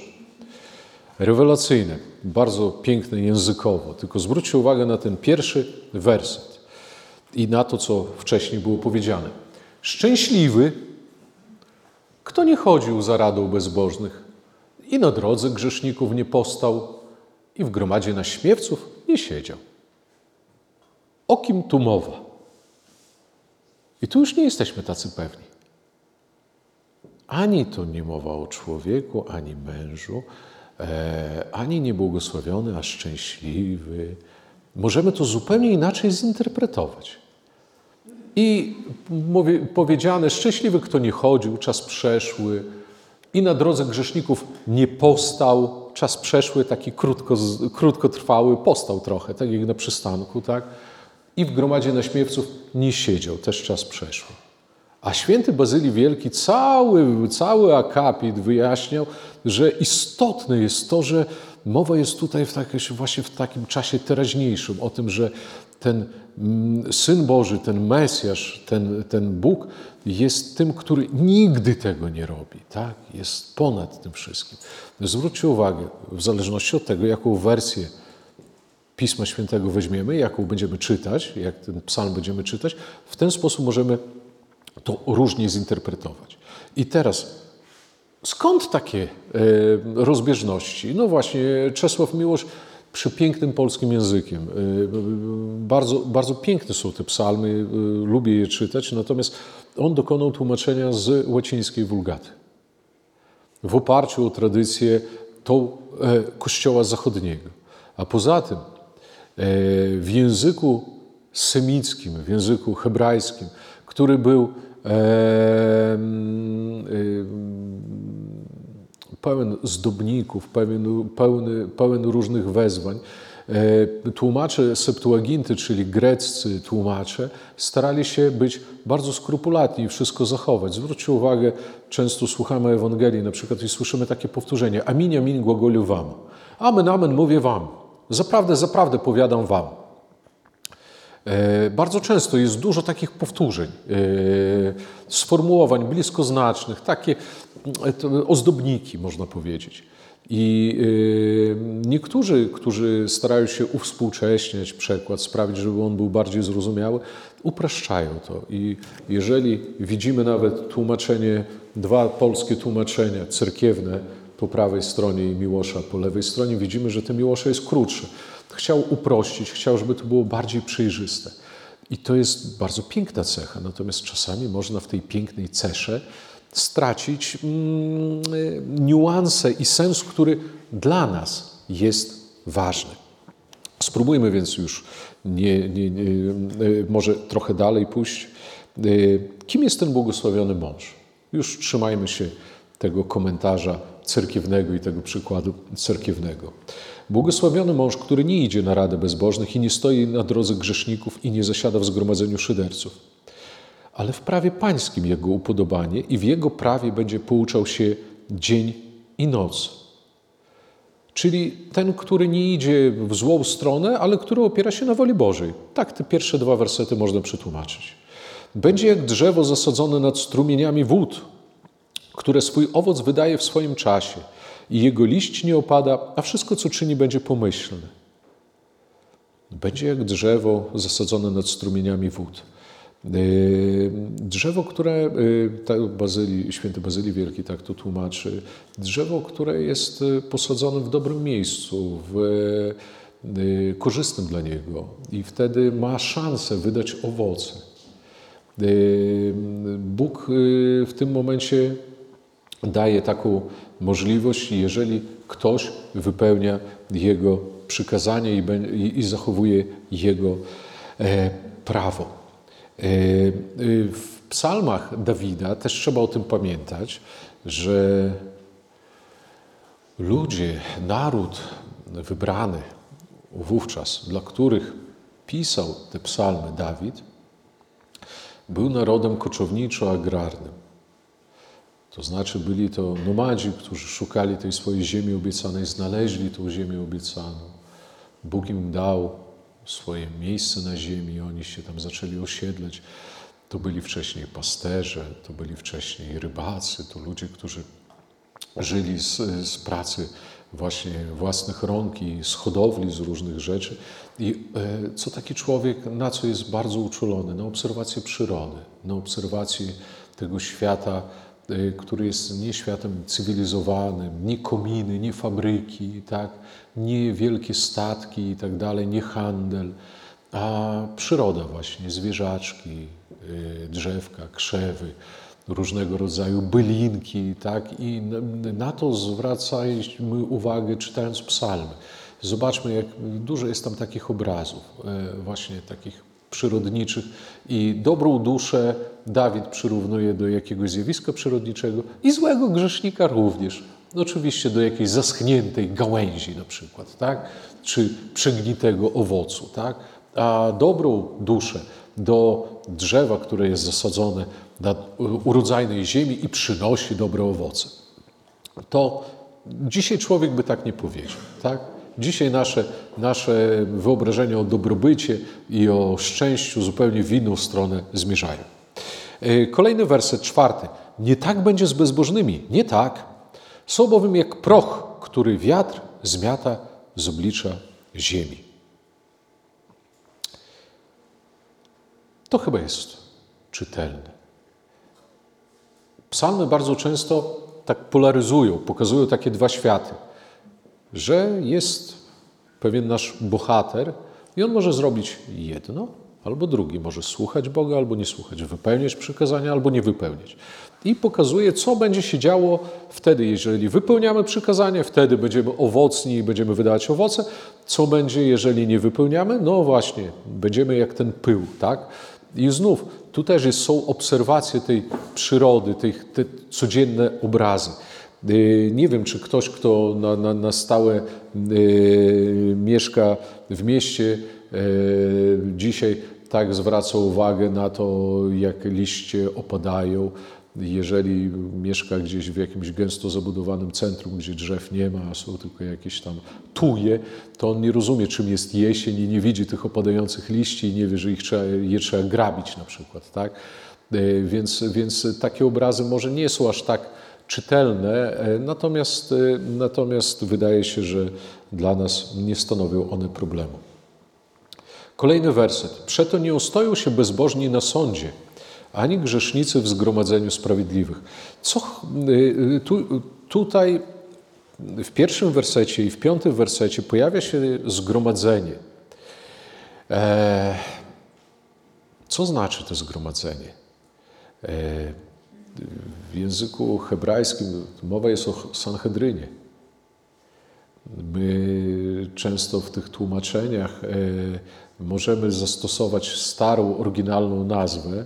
Rewelacyjne, bardzo piękne językowo. Tylko zwróćcie uwagę na ten pierwszy werset i na to, co wcześniej było powiedziane. Szczęśliwy, kto nie chodził za radą bezbożnych i na drodze grzeszników nie postał i w gromadzie naśmiewców nie siedział. O kim tu mowa? I tu już nie jesteśmy tacy pewni. Ani to nie mowa o człowieku, ani mężu, e, ani niebłogosławiony, a szczęśliwy. Możemy to zupełnie inaczej zinterpretować. I mówię, powiedziane, szczęśliwy, kto nie chodził, czas przeszły, i na drodze grzeszników nie postał, czas przeszły, taki krótko, krótkotrwały, postał trochę, tak jak na przystanku, tak? I w gromadzie naśmiewców nie siedział, też czas przeszły. A święty Bazylii Wielki cały, cały akapit wyjaśniał, że istotne jest to, że mowa jest tutaj w właśnie w takim czasie teraźniejszym, o tym, że ten mm, Syn Boży, ten Mesjasz, ten, ten Bóg jest tym, który nigdy tego nie robi. Tak? Jest ponad tym wszystkim. Zwróćcie uwagę, w zależności od tego, jaką wersję Pisma Świętego weźmiemy, jaką będziemy czytać, jak ten psalm będziemy czytać, w ten sposób możemy to różnie zinterpretować. I teraz, skąd takie e, rozbieżności? No właśnie, Czesław Miłosz przepięknym polskim językiem. E, bardzo, bardzo piękne są te psalmy, e, lubię je czytać, natomiast on dokonał tłumaczenia z łacińskiej wulgaty. W oparciu o tradycję tą Kościoła Zachodniego. A poza tym w języku semickim, w języku hebrajskim, który był pełen zdobników, pełen, pełny, pełen różnych wezwań. E, tłumacze Septuaginty, czyli greccy tłumacze, starali się być bardzo skrupulatni i wszystko zachować. Zwróćcie uwagę, często słuchamy Ewangelii na przykład i słyszymy takie powtórzenie Amin, amin, głagoliu wam. Amen, amen, mówię wam. Zaprawdę, zaprawdę powiadam wam. E, bardzo często jest dużo takich powtórzeń, e, sformułowań bliskoznacznych, takie e, ozdobniki, można powiedzieć. I niektórzy, którzy starają się uwspółcześniać przekład, sprawić, żeby on był bardziej zrozumiały, upraszczają to. I jeżeli widzimy nawet tłumaczenie, dwa polskie tłumaczenia cerkiewne po prawej stronie i Miłosza po lewej stronie, widzimy, że te Miłosza jest krótsze chciał uprościć, chciał, żeby to było bardziej przejrzyste. I to jest bardzo piękna cecha, natomiast czasami można w tej pięknej cesze stracić mm, niuanse i sens, który dla nas jest ważny. Spróbujmy więc już nie, nie, nie, może trochę dalej pójść. Kim jest ten błogosławiony mąż? Już trzymajmy się tego komentarza cerkiewnego i tego przykładu cerkiewnego. Błogosławiony mąż, który nie idzie na radę bezbożnych i nie stoi na drodze grzeszników i nie zasiada w zgromadzeniu szyderców. Ale w prawie pańskim jego upodobanie i w jego prawie będzie pouczał się dzień i noc. Czyli ten, który nie idzie w złą stronę, ale który opiera się na woli Bożej. Tak te pierwsze dwa wersety można przetłumaczyć. Będzie jak drzewo zasadzone nad strumieniami wód, które swój owoc wydaje w swoim czasie i jego liść nie opada, a wszystko, co czyni, będzie pomyślne. Będzie jak drzewo zasadzone nad strumieniami wód. Yy, drzewo, które tak święty Bazylii Wielki tak to tłumaczy, drzewo, które jest yy, posadzone w dobrym miejscu, w korzystnym dla niego i wtedy ma szansę wydać owoce. Bóg w tym momencie daje taką możliwość, jeżeli ktoś wypełnia Jego przykazanie i, zachowuje Jego e, prawo. E, w psalmach Dawida też trzeba o tym pamiętać, że ludzie, naród wybrany wówczas, dla których pisał te psalmy Dawid, był narodem koczowniczo-agrarnym. To znaczy byli to nomadzi, którzy szukali tej swojej ziemi obiecanej, znaleźli tą ziemię obiecaną. Bóg im dał swoje miejsce na ziemi, oni się tam zaczęli osiedlać. To byli wcześniej pasterze, to byli wcześniej rybacy, to ludzie, którzy żyli z, z pracy właśnie własnych rąk i z hodowli, z różnych rzeczy. I e, co taki człowiek, na co jest bardzo uczulony? Na obserwację przyrody, na obserwację tego świata, który jest nie światem cywilizowanym, nie kominy, nie fabryki, tak? nie wielkie statki i tak dalej, nie handel, a przyroda właśnie, zwierzaczki, e, drzewka, krzewy, różnego rodzaju bylinki, tak? I na to zwracaliśmy uwagę czytając psalmy. Zobaczmy, jak dużo jest tam takich obrazów, e, właśnie takich przyrodniczych i dobrą duszę Dawid przyrównuje do jakiegoś zjawiska przyrodniczego i złego grzesznika również. Oczywiście do jakiejś zaschniętej gałęzi na przykład, tak? czy przegnitego owocu. Tak? A dobrą duszę do drzewa, które jest zasadzone na urodzajnej ziemi i przynosi dobre owoce. To dzisiaj człowiek by tak nie powiedział. Tak? Dzisiaj nasze, nasze wyobrażenia o dobrobycie i o szczęściu zupełnie w inną stronę zmierzają. E, kolejny werset, czwarty. Nie tak będzie z bezbożnymi. Nie tak. Są bowiem jak proch, który wiatr zmiata z oblicza ziemi. To chyba jest czytelne. Psalmy bardzo często tak polaryzują, pokazują takie dwa światy, że jest pewien nasz bohater i on może zrobić jedno albo drugie, może słuchać Boga albo nie słuchać, wypełniać przykazania albo nie wypełniać. I pokazuje, co będzie się działo wtedy, jeżeli wypełniamy przykazanie, wtedy będziemy owocni i będziemy wydawać owoce. Co będzie, jeżeli nie wypełniamy? No właśnie, będziemy jak ten pył, tak? I znów, tu też jest, są obserwacje tej przyrody, tych, te codzienne obrazy. Y, nie wiem, czy ktoś, kto na, na, na stałe y, mieszka w mieście, y, dzisiaj tak zwraca uwagę na to, jak liście opadają, jeżeli mieszka gdzieś w jakimś gęsto zabudowanym centrum, gdzie drzew nie ma, są tylko jakieś tam tuje, to on nie rozumie, czym jest jesień i nie widzi tych opadających liści i nie wie, że ich trzeba, je trzeba grabić na przykład. Tak? Więc, więc takie obrazy może nie są aż tak czytelne, e, natomiast, e, natomiast wydaje się, że dla nas nie stanowią one problemu. Kolejny werset. Przeto nie ustoją się bezbożni na sądzie, ani grzesznicy w zgromadzeniu sprawiedliwych. Co y, tu, tutaj w pierwszym wersecie i w piątym wersecie pojawia się zgromadzenie. E, co znaczy to zgromadzenie? E, w języku hebrajskim mowa jest o Sanhedrynie. My często w tych tłumaczeniach e, możemy zastosować starą, oryginalną nazwę,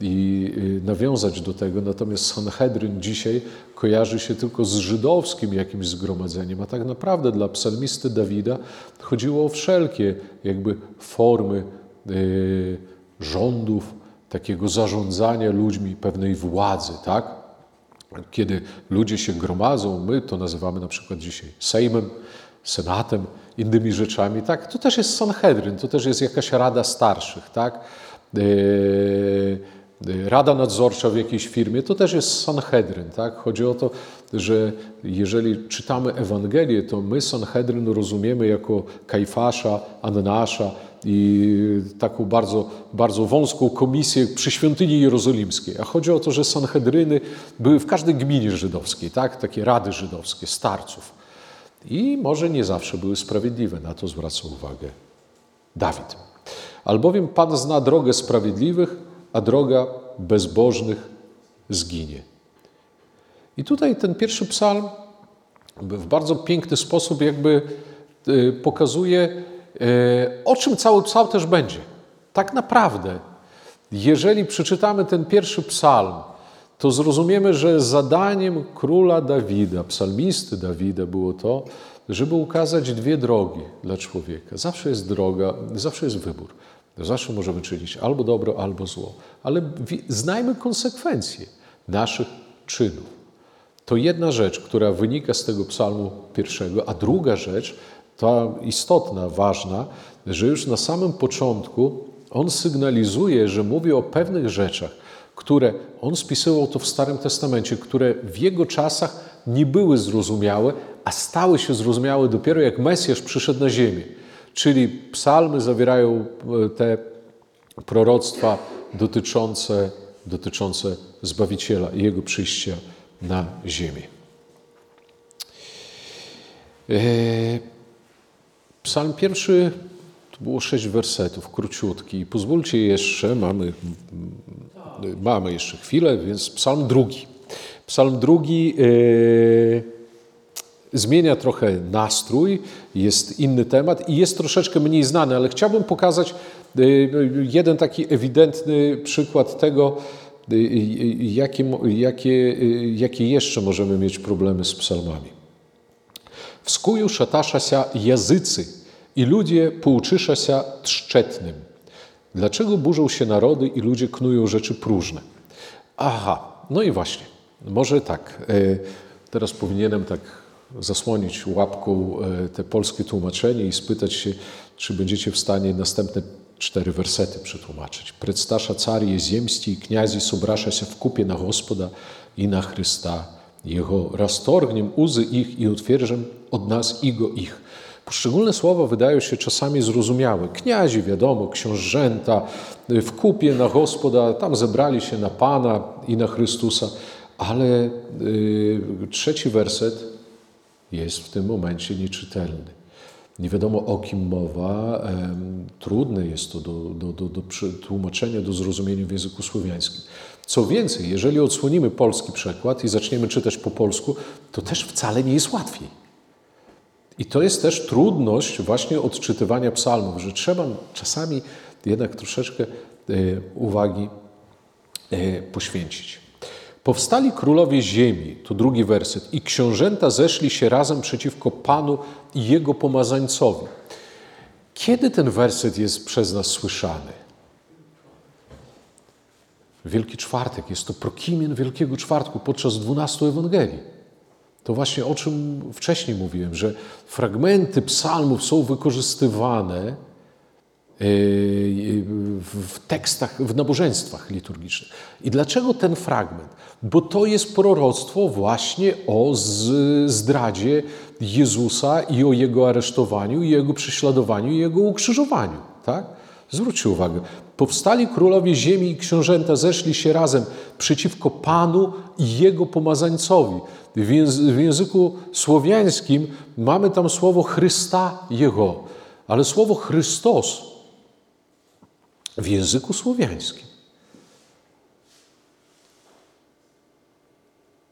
i y, nawiązać do tego. Natomiast Sanhedryn dzisiaj kojarzy się tylko z żydowskim jakimś zgromadzeniem, a tak naprawdę dla psalmisty Dawida chodziło o wszelkie jakby formy y, rządów, takiego zarządzania ludźmi, pewnej władzy, tak? Kiedy ludzie się gromadzą, my to nazywamy na przykład dzisiaj Sejmem, Senatem, innymi rzeczami, tak? To też jest Sanhedryn, to też jest jakaś rada starszych, tak? Yy, rada nadzorcza w jakiejś firmie, to też jest Sanhedryn. Tak? Chodzi o to, że jeżeli czytamy Ewangelię, to my Sanhedryn rozumiemy jako Kajfasza, Annasza i taką bardzo, bardzo wąską komisję przy świątyni jerozolimskiej. A chodzi o to, że Sanhedryny były w każdej gminie żydowskiej, tak? takie rady żydowskie, starców. I może nie zawsze były sprawiedliwe, na to zwraca uwagę Dawid. Albowiem Pan zna drogę sprawiedliwych, a droga bezbożnych zginie. I tutaj ten pierwszy psalm w bardzo piękny sposób jakby y, pokazuje, o czym cały psalm też będzie. Tak naprawdę, jeżeli przeczytamy ten pierwszy psalm, to zrozumiemy, że zadaniem króla Dawida, psalmisty Dawida było to, żeby ukazać dwie drogi dla człowieka. Zawsze jest droga, zawsze jest wybór. Zawsze możemy czynić albo dobro, albo zło, ale znajmy konsekwencje naszych czynów. To jedna rzecz, która wynika z tego psalmu pierwszego, a druga rzecz, ta istotna, ważna, że już na samym początku on sygnalizuje, że mówi o pewnych rzeczach, które on spisywał to w Starym Testamencie, które w jego czasach nie były zrozumiałe, a stały się zrozumiałe dopiero jak Mesjasz przyszedł na ziemię. Czyli psalmy zawierają e, te proroctwa dotyczące, dotyczące Zbawiciela i Jego przyjścia na ziemię. E, psalm pierwszy to było sześć wersetów, króciutki. Pozwólcie jeszcze, mamy, mamy jeszcze chwilę, więc psalm drugi. Psalm drugi. Yy, zmienia trochę nastrój, jest inny temat i jest troszeczkę mniej znany, ale chciałbym pokazać y, jeden taki ewidentny przykład tego, y, y, jakie, jakie, jakie jeszcze możemy mieć problemy z psalmami. Szatasza się jazycy i ludzie pouczysza się trzczetnym. Dlaczego burzą się narody i ludzie knują rzeczy próżne? Aha, no i właśnie, może tak, teraz powinienem tak zasłonić łapką e, te polskie tłumaczenie i spytać się, czy będziecie w stanie następne cztery wersety przetłumaczyć. Predstasza cari ziemści i kniazi sobrasza się w kupie na Gospoda i na Chrysta Jego. Rastorgniem uzy ich i utwierdzem od nas Igo ich. Poszczególne słowa wydają się czasami zrozumiałe. Kniazi, wiadomo, książęta, e, w kupie na Gospoda, tam zebrali się na Pana i na Chrystusa, ale yy, trzeci werset jest w tym momencie nieczytelny. Nie wiadomo o kim mowa, trudne jest to do, do, do, do tłumaczenia, do zrozumienia w języku słowiańskim. Co więcej, jeżeli odsłonimy polski przekład i zaczniemy czytać po polsku, to też wcale nie jest łatwiej. I to jest też trudność właśnie odczytywania psalmów, że trzeba czasami jednak troszeczkę e, uwagi e, poświęcić. Powstali królowie ziemi, to drugi werset, i książęta zeszli się razem przeciwko Panu i Jego pomazańcowi. Kiedy ten werset jest przez nas słyszany? Wielki Czwartek, jest to prokimian Wielkiego Czwartku podczas dwunastu Ewangelii. To właśnie o czym wcześniej mówiłem, że fragmenty psalmów są wykorzystywane w tekstach, w nabożeństwach liturgicznych. I dlaczego ten fragment? Bo to jest proroctwo właśnie o zdradzie Jezusa i o Jego aresztowaniu, i Jego prześladowaniu, i Jego ukrzyżowaniu. Tak? Zwróćcie uwagę. Powstali królowie ziemi i książęta zeszli się razem przeciwko Panu i Jego pomazańcowi. W języku słowiańskim mamy tam słowo Chrysta Jego, ale słowo Chrystos w języku słowiańskim.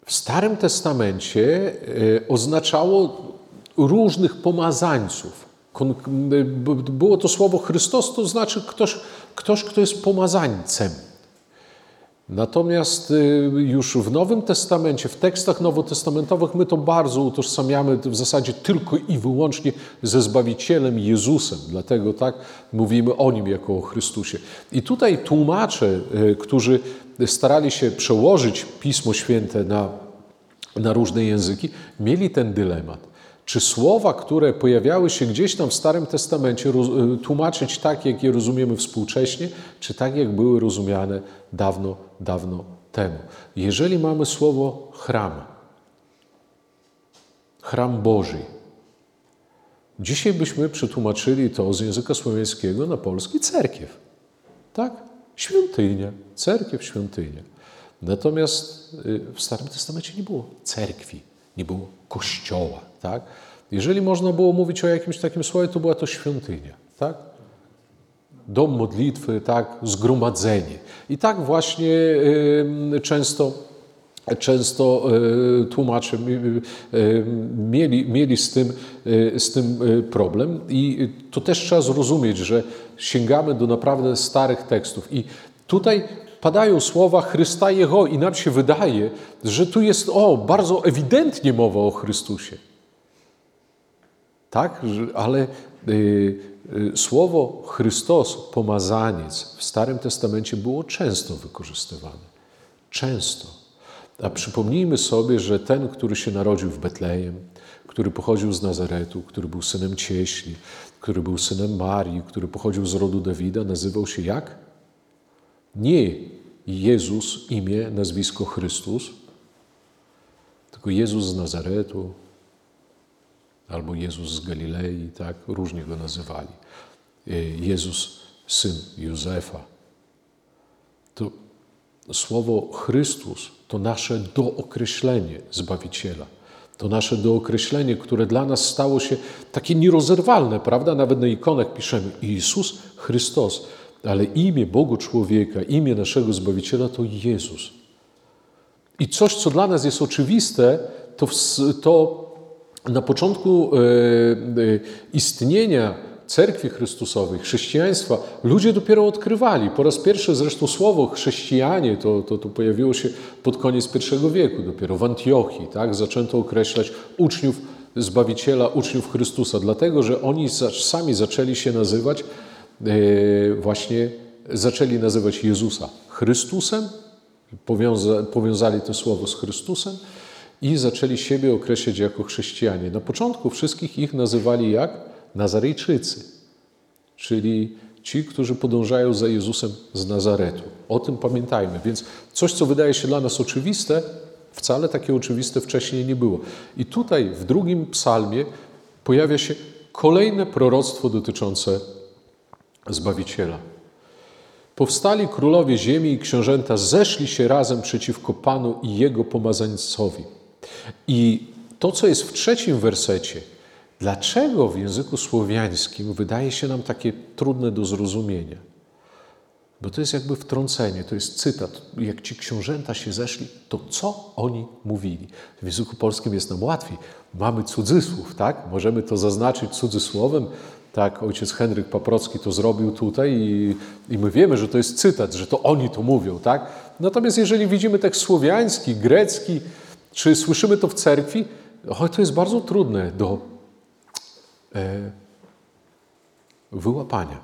W Starym Testamencie e, oznaczało różnych pomazańców. Było to słowo Chrystus, to znaczy ktoś, ktoś kto jest pomazańcem. Natomiast y, już w Nowym Testamencie, w tekstach nowotestamentowych, my to bardzo utożsamiamy w zasadzie tylko i wyłącznie ze Zbawicielem Jezusem. Dlatego tak mówimy o Nim jako o Chrystusie. I tutaj tłumacze, y, którzy starali się przełożyć Pismo Święte na, na różne języki, mieli ten dylemat. Czy słowa, które pojawiały się gdzieś tam w Starym Testamencie, y, tłumaczyć tak, jak je rozumiemy współcześnie, czy tak, jak były rozumiane dawno, dawno temu? Jeżeli mamy słowo chram, chram Boży, dzisiaj byśmy przetłumaczyli to z języka słowiańskiego na polski cerkiew. Tak? Świątynia, cerkiew, świątynia. Natomiast y, w Starym Testamencie nie było cerkwi, nie było kościoła. Tak? Jeżeli można było mówić o jakimś takim słowie, to była to świątynia. Tak? Dom modlitwy, tak? zgromadzenie. I tak właśnie y, często często y, tłumacze y, mieli, mieli z, tym, z tym problem. I to też trzeba zrozumieć, że sięgamy do naprawdę starych tekstów. I tutaj padają słowa Chrysta Jego i nam się wydaje, że tu jest o, bardzo ewidentnie mowa o Chrystusie. Tak, ale y, y, słowo Chrystus, pomazaniec w Starym Testamencie było często wykorzystywane. Często. A przypomnijmy sobie, że ten, który się narodził w Betlejem, który pochodził z Nazaretu, który był synem cieśli, który był synem Marii, który pochodził z rodu Dawida, nazywał się jak? Nie Jezus, imię, nazwisko Chrystus, tylko Jezus z Nazaretu, albo Jezus z Galilei, tak? Różnie go nazywali. E, Jezus, syn Józefa. To słowo Chrystus to nasze dookreślenie Zbawiciela. To nasze dookreślenie, które dla nas stało się takie nierozerwalne, prawda? Nawet na ikonach piszemy Jezus Chrystus, ale imię Bogu człowieka, imię naszego Zbawiciela to Jezus. I coś, co dla nas jest oczywiste, to, to na początku e, e, istnienia cerkwi Chrystusowej, chrześcijaństwa, ludzie dopiero odkrywali. Po raz pierwszy zresztą słowo chrześcijanie to, to, to pojawiło się pod koniec I wieku, dopiero w Antiochii. Tak? Zaczęto określać uczniów Zbawiciela, uczniów Chrystusa, dlatego że oni sami zaczęli się nazywać, e, właśnie zaczęli nazywać Jezusa Chrystusem, powiąza, powiązali to słowo z Chrystusem, i zaczęli siebie określać jako chrześcijanie. Na początku wszystkich ich nazywali jak? Nazarejczycy, czyli ci, którzy podążają za Jezusem z Nazaretu. O tym pamiętajmy. Więc coś, co wydaje się dla nas oczywiste, wcale takie oczywiste wcześniej nie było. I tutaj w drugim psalmie pojawia się kolejne proroctwo dotyczące Zbawiciela. Powstali królowie ziemi i książęta zeszli się razem przeciwko Panu i Jego pomazańcowi. I to, co jest w trzecim wersecie, dlaczego w języku słowiańskim wydaje się nam takie trudne do zrozumienia? Bo to jest jakby wtrącenie, to jest cytat. Jak ci książęta się zeszli, to co oni mówili? W języku polskim jest nam łatwiej. Mamy cudzysłów, tak? Możemy to zaznaczyć cudzysłowem. Tak, ojciec Henryk Paprocki to zrobił tutaj i, i my wiemy, że to jest cytat, że to oni to mówią, tak? Natomiast jeżeli widzimy tekst słowiański, grecki, czy słyszymy to w cerkwi? O, to jest bardzo trudne do e, wyłapania.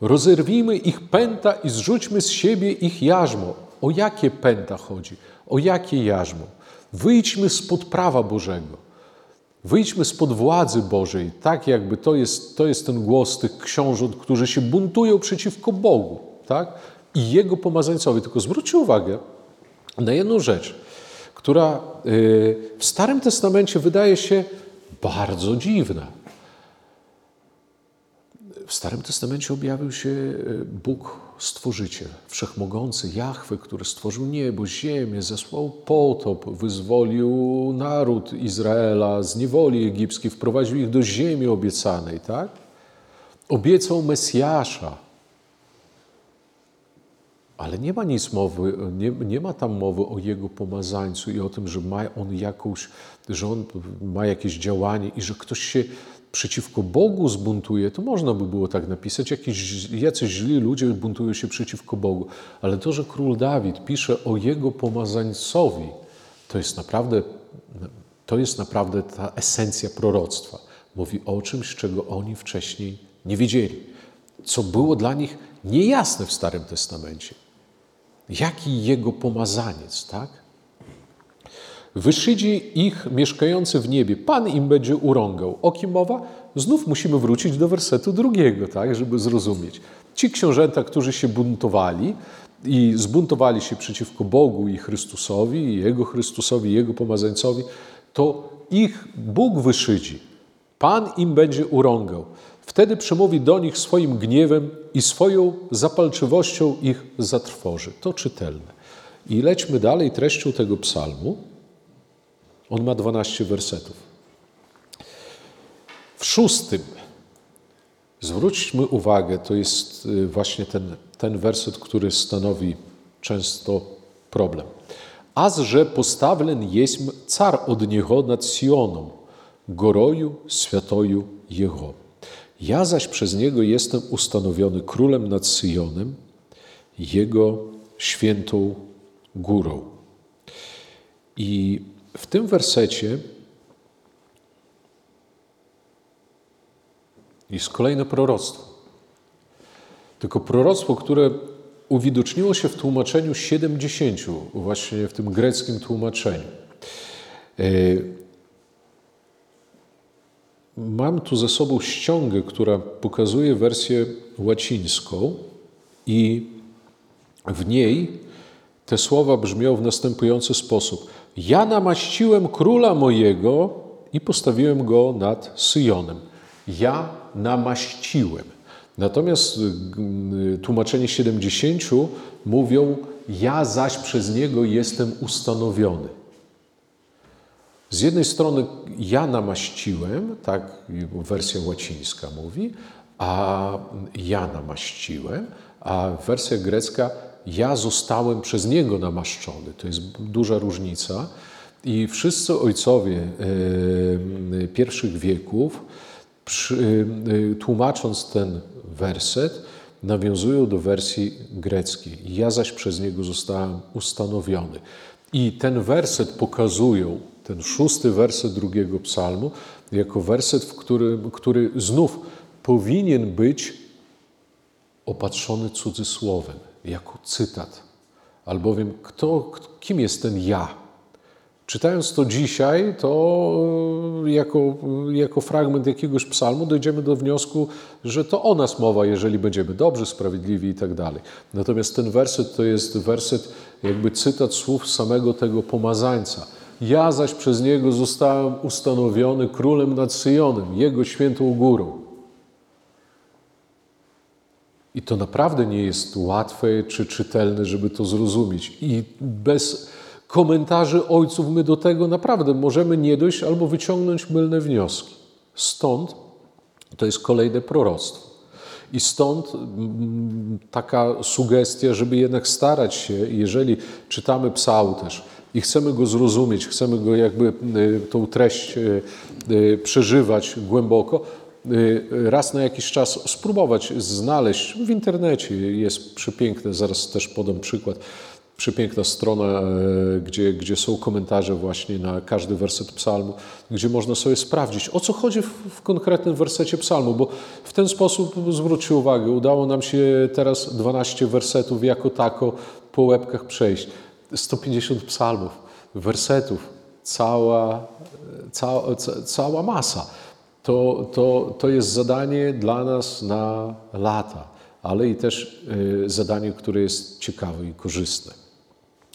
Rozerwijmy ich pęta i zrzućmy z siebie ich jarzmo. O jakie pęta chodzi? O jakie jarzmo? Wyjdźmy spod prawa Bożego. Wyjdźmy spod władzy Bożej, tak jakby to jest, to jest ten głos tych książąt, którzy się buntują przeciwko Bogu tak? i Jego pomazańcowi. Tylko zwróćcie uwagę na jedną rzecz która y, w Starym Testamencie wydaje się bardzo dziwna. W Starym Testamencie objawił się y, Bóg Stworzyciel, Wszechmogący, Jahwe, który stworzył niebo, ziemię, zesłał potop, wyzwolił naród Izraela z niewoli egipskiej, wprowadził ich do ziemi obiecanej, tak? Obiecał Mesjasza, ale nie ma nic mowy, nie, nie ma tam mowy o jego pomazańcu i o tym, że ma on jakąś, że on ma jakieś działanie i że ktoś się przeciwko Bogu zbuntuje, to można by było tak napisać. Jakiś, jacyś źli ludzie buntują się przeciwko Bogu. Ale to, że król Dawid pisze o jego pomazańcowi, to jest naprawdę, to jest naprawdę ta esencja proroctwa. Mówi o czymś, czego oni wcześniej nie wiedzieli, co było dla nich niejasne w Starym Testamencie. Jaki jego pomazaniec, tak? Wyszydzi ich mieszkający w niebie. Pan im będzie urągał. O kim mowa? Znów musimy wrócić do wersetu drugiego, tak, żeby zrozumieć. Ci książęta, którzy się buntowali i zbuntowali się przeciwko Bogu i Chrystusowi, i Jego Chrystusowi, i Jego pomazańcowi, to ich Bóg wyszydzi. Pan im będzie urągał. Wtedy przemówi do nich swoim gniewem i swoją zapalczywością ich zatrwoży. To czytelne. I lećmy dalej treścią tego psalmu. On ma 12 wersetów. W szóstym, zwróćmy uwagę, to jest y, właśnie ten, ten werset, który stanowi często problem. Azże postawlen jest car od niego nad Sioną, goroju światoju Jego. Ja zaś przez niego jestem ustanowiony królem nad Syjonem, jego świętą górą. I w tym wersecie jest kolejne proroctwo. Tylko proroctwo, które uwidoczniło się w tłumaczeniu 70, właśnie w tym greckim tłumaczeniu. Mam tu ze sobą ściągę, która pokazuje wersję łacińską i w niej te słowa brzmią w następujący sposób. Ja namaściłem króla mojego i postawiłem go nad Syjonem. Ja namaściłem. Natomiast y, tłumaczenie 70 mówią, ja zaś przez niego jestem ustanowiony. Z jednej strony ja namaściłem, tak wersja łacińska mówi, a ja namaściłem, a wersja grecka ja zostałem przez Niego namaszczony. To jest duża różnica. I wszyscy ojcowie e, pierwszych wieków, e, tłumacząc ten werset, nawiązują do wersji greckiej. Ja zaś przez Niego zostałem ustanowiony. I ten werset pokazują, ten szósty werset drugiego psalmu, jako werset, w którym, który znów powinien być opatrzony cudzysłowem jako cytat. Albowiem kto, kim jest ten ja? Czytając to dzisiaj, to e, jako, jako fragment jakiegoś psalmu dojdziemy do wniosku, że to o nas mowa, jeżeli będziemy dobrzy, sprawiedliwi i tak dalej. Natomiast ten werset to jest werset, jakby cytat słów samego tego pomazańca. Ja zaś przez niego zostałem ustanowiony królem nad Syjonem, jego świętą górą. I to naprawdę nie jest łatwe czy czytelne, żeby to zrozumieć. I bez komentarzy ojców my do tego naprawdę możemy nie dojść albo wyciągnąć mylne wnioski. Stąd to jest kolejne proroctwo. I stąd taka sugestia, żeby jednak starać się, jeżeli czytamy psał też i chcemy go zrozumieć, chcemy go jakby y, tą treść y, y, przeżywać głęboko, raz na jakiś czas spróbować znaleźć. W internecie jest przepiękne, zaraz też podam przykład, przepiękna strona, e, gdzie, gdzie są komentarze właśnie na każdy werset psalmu, gdzie można sobie sprawdzić, o co chodzi w, w konkretnym wersecie psalmu, bo w ten sposób, zwróćcie uwagę, udało nam się teraz 12 wersetów jako tako po łebkach przejść. 150 psalmów, wersetów, cała, cała, cała masa to, to, to jest zadanie dla nas na lata, ale i też y, zadanie, które jest ciekawe i korzystne.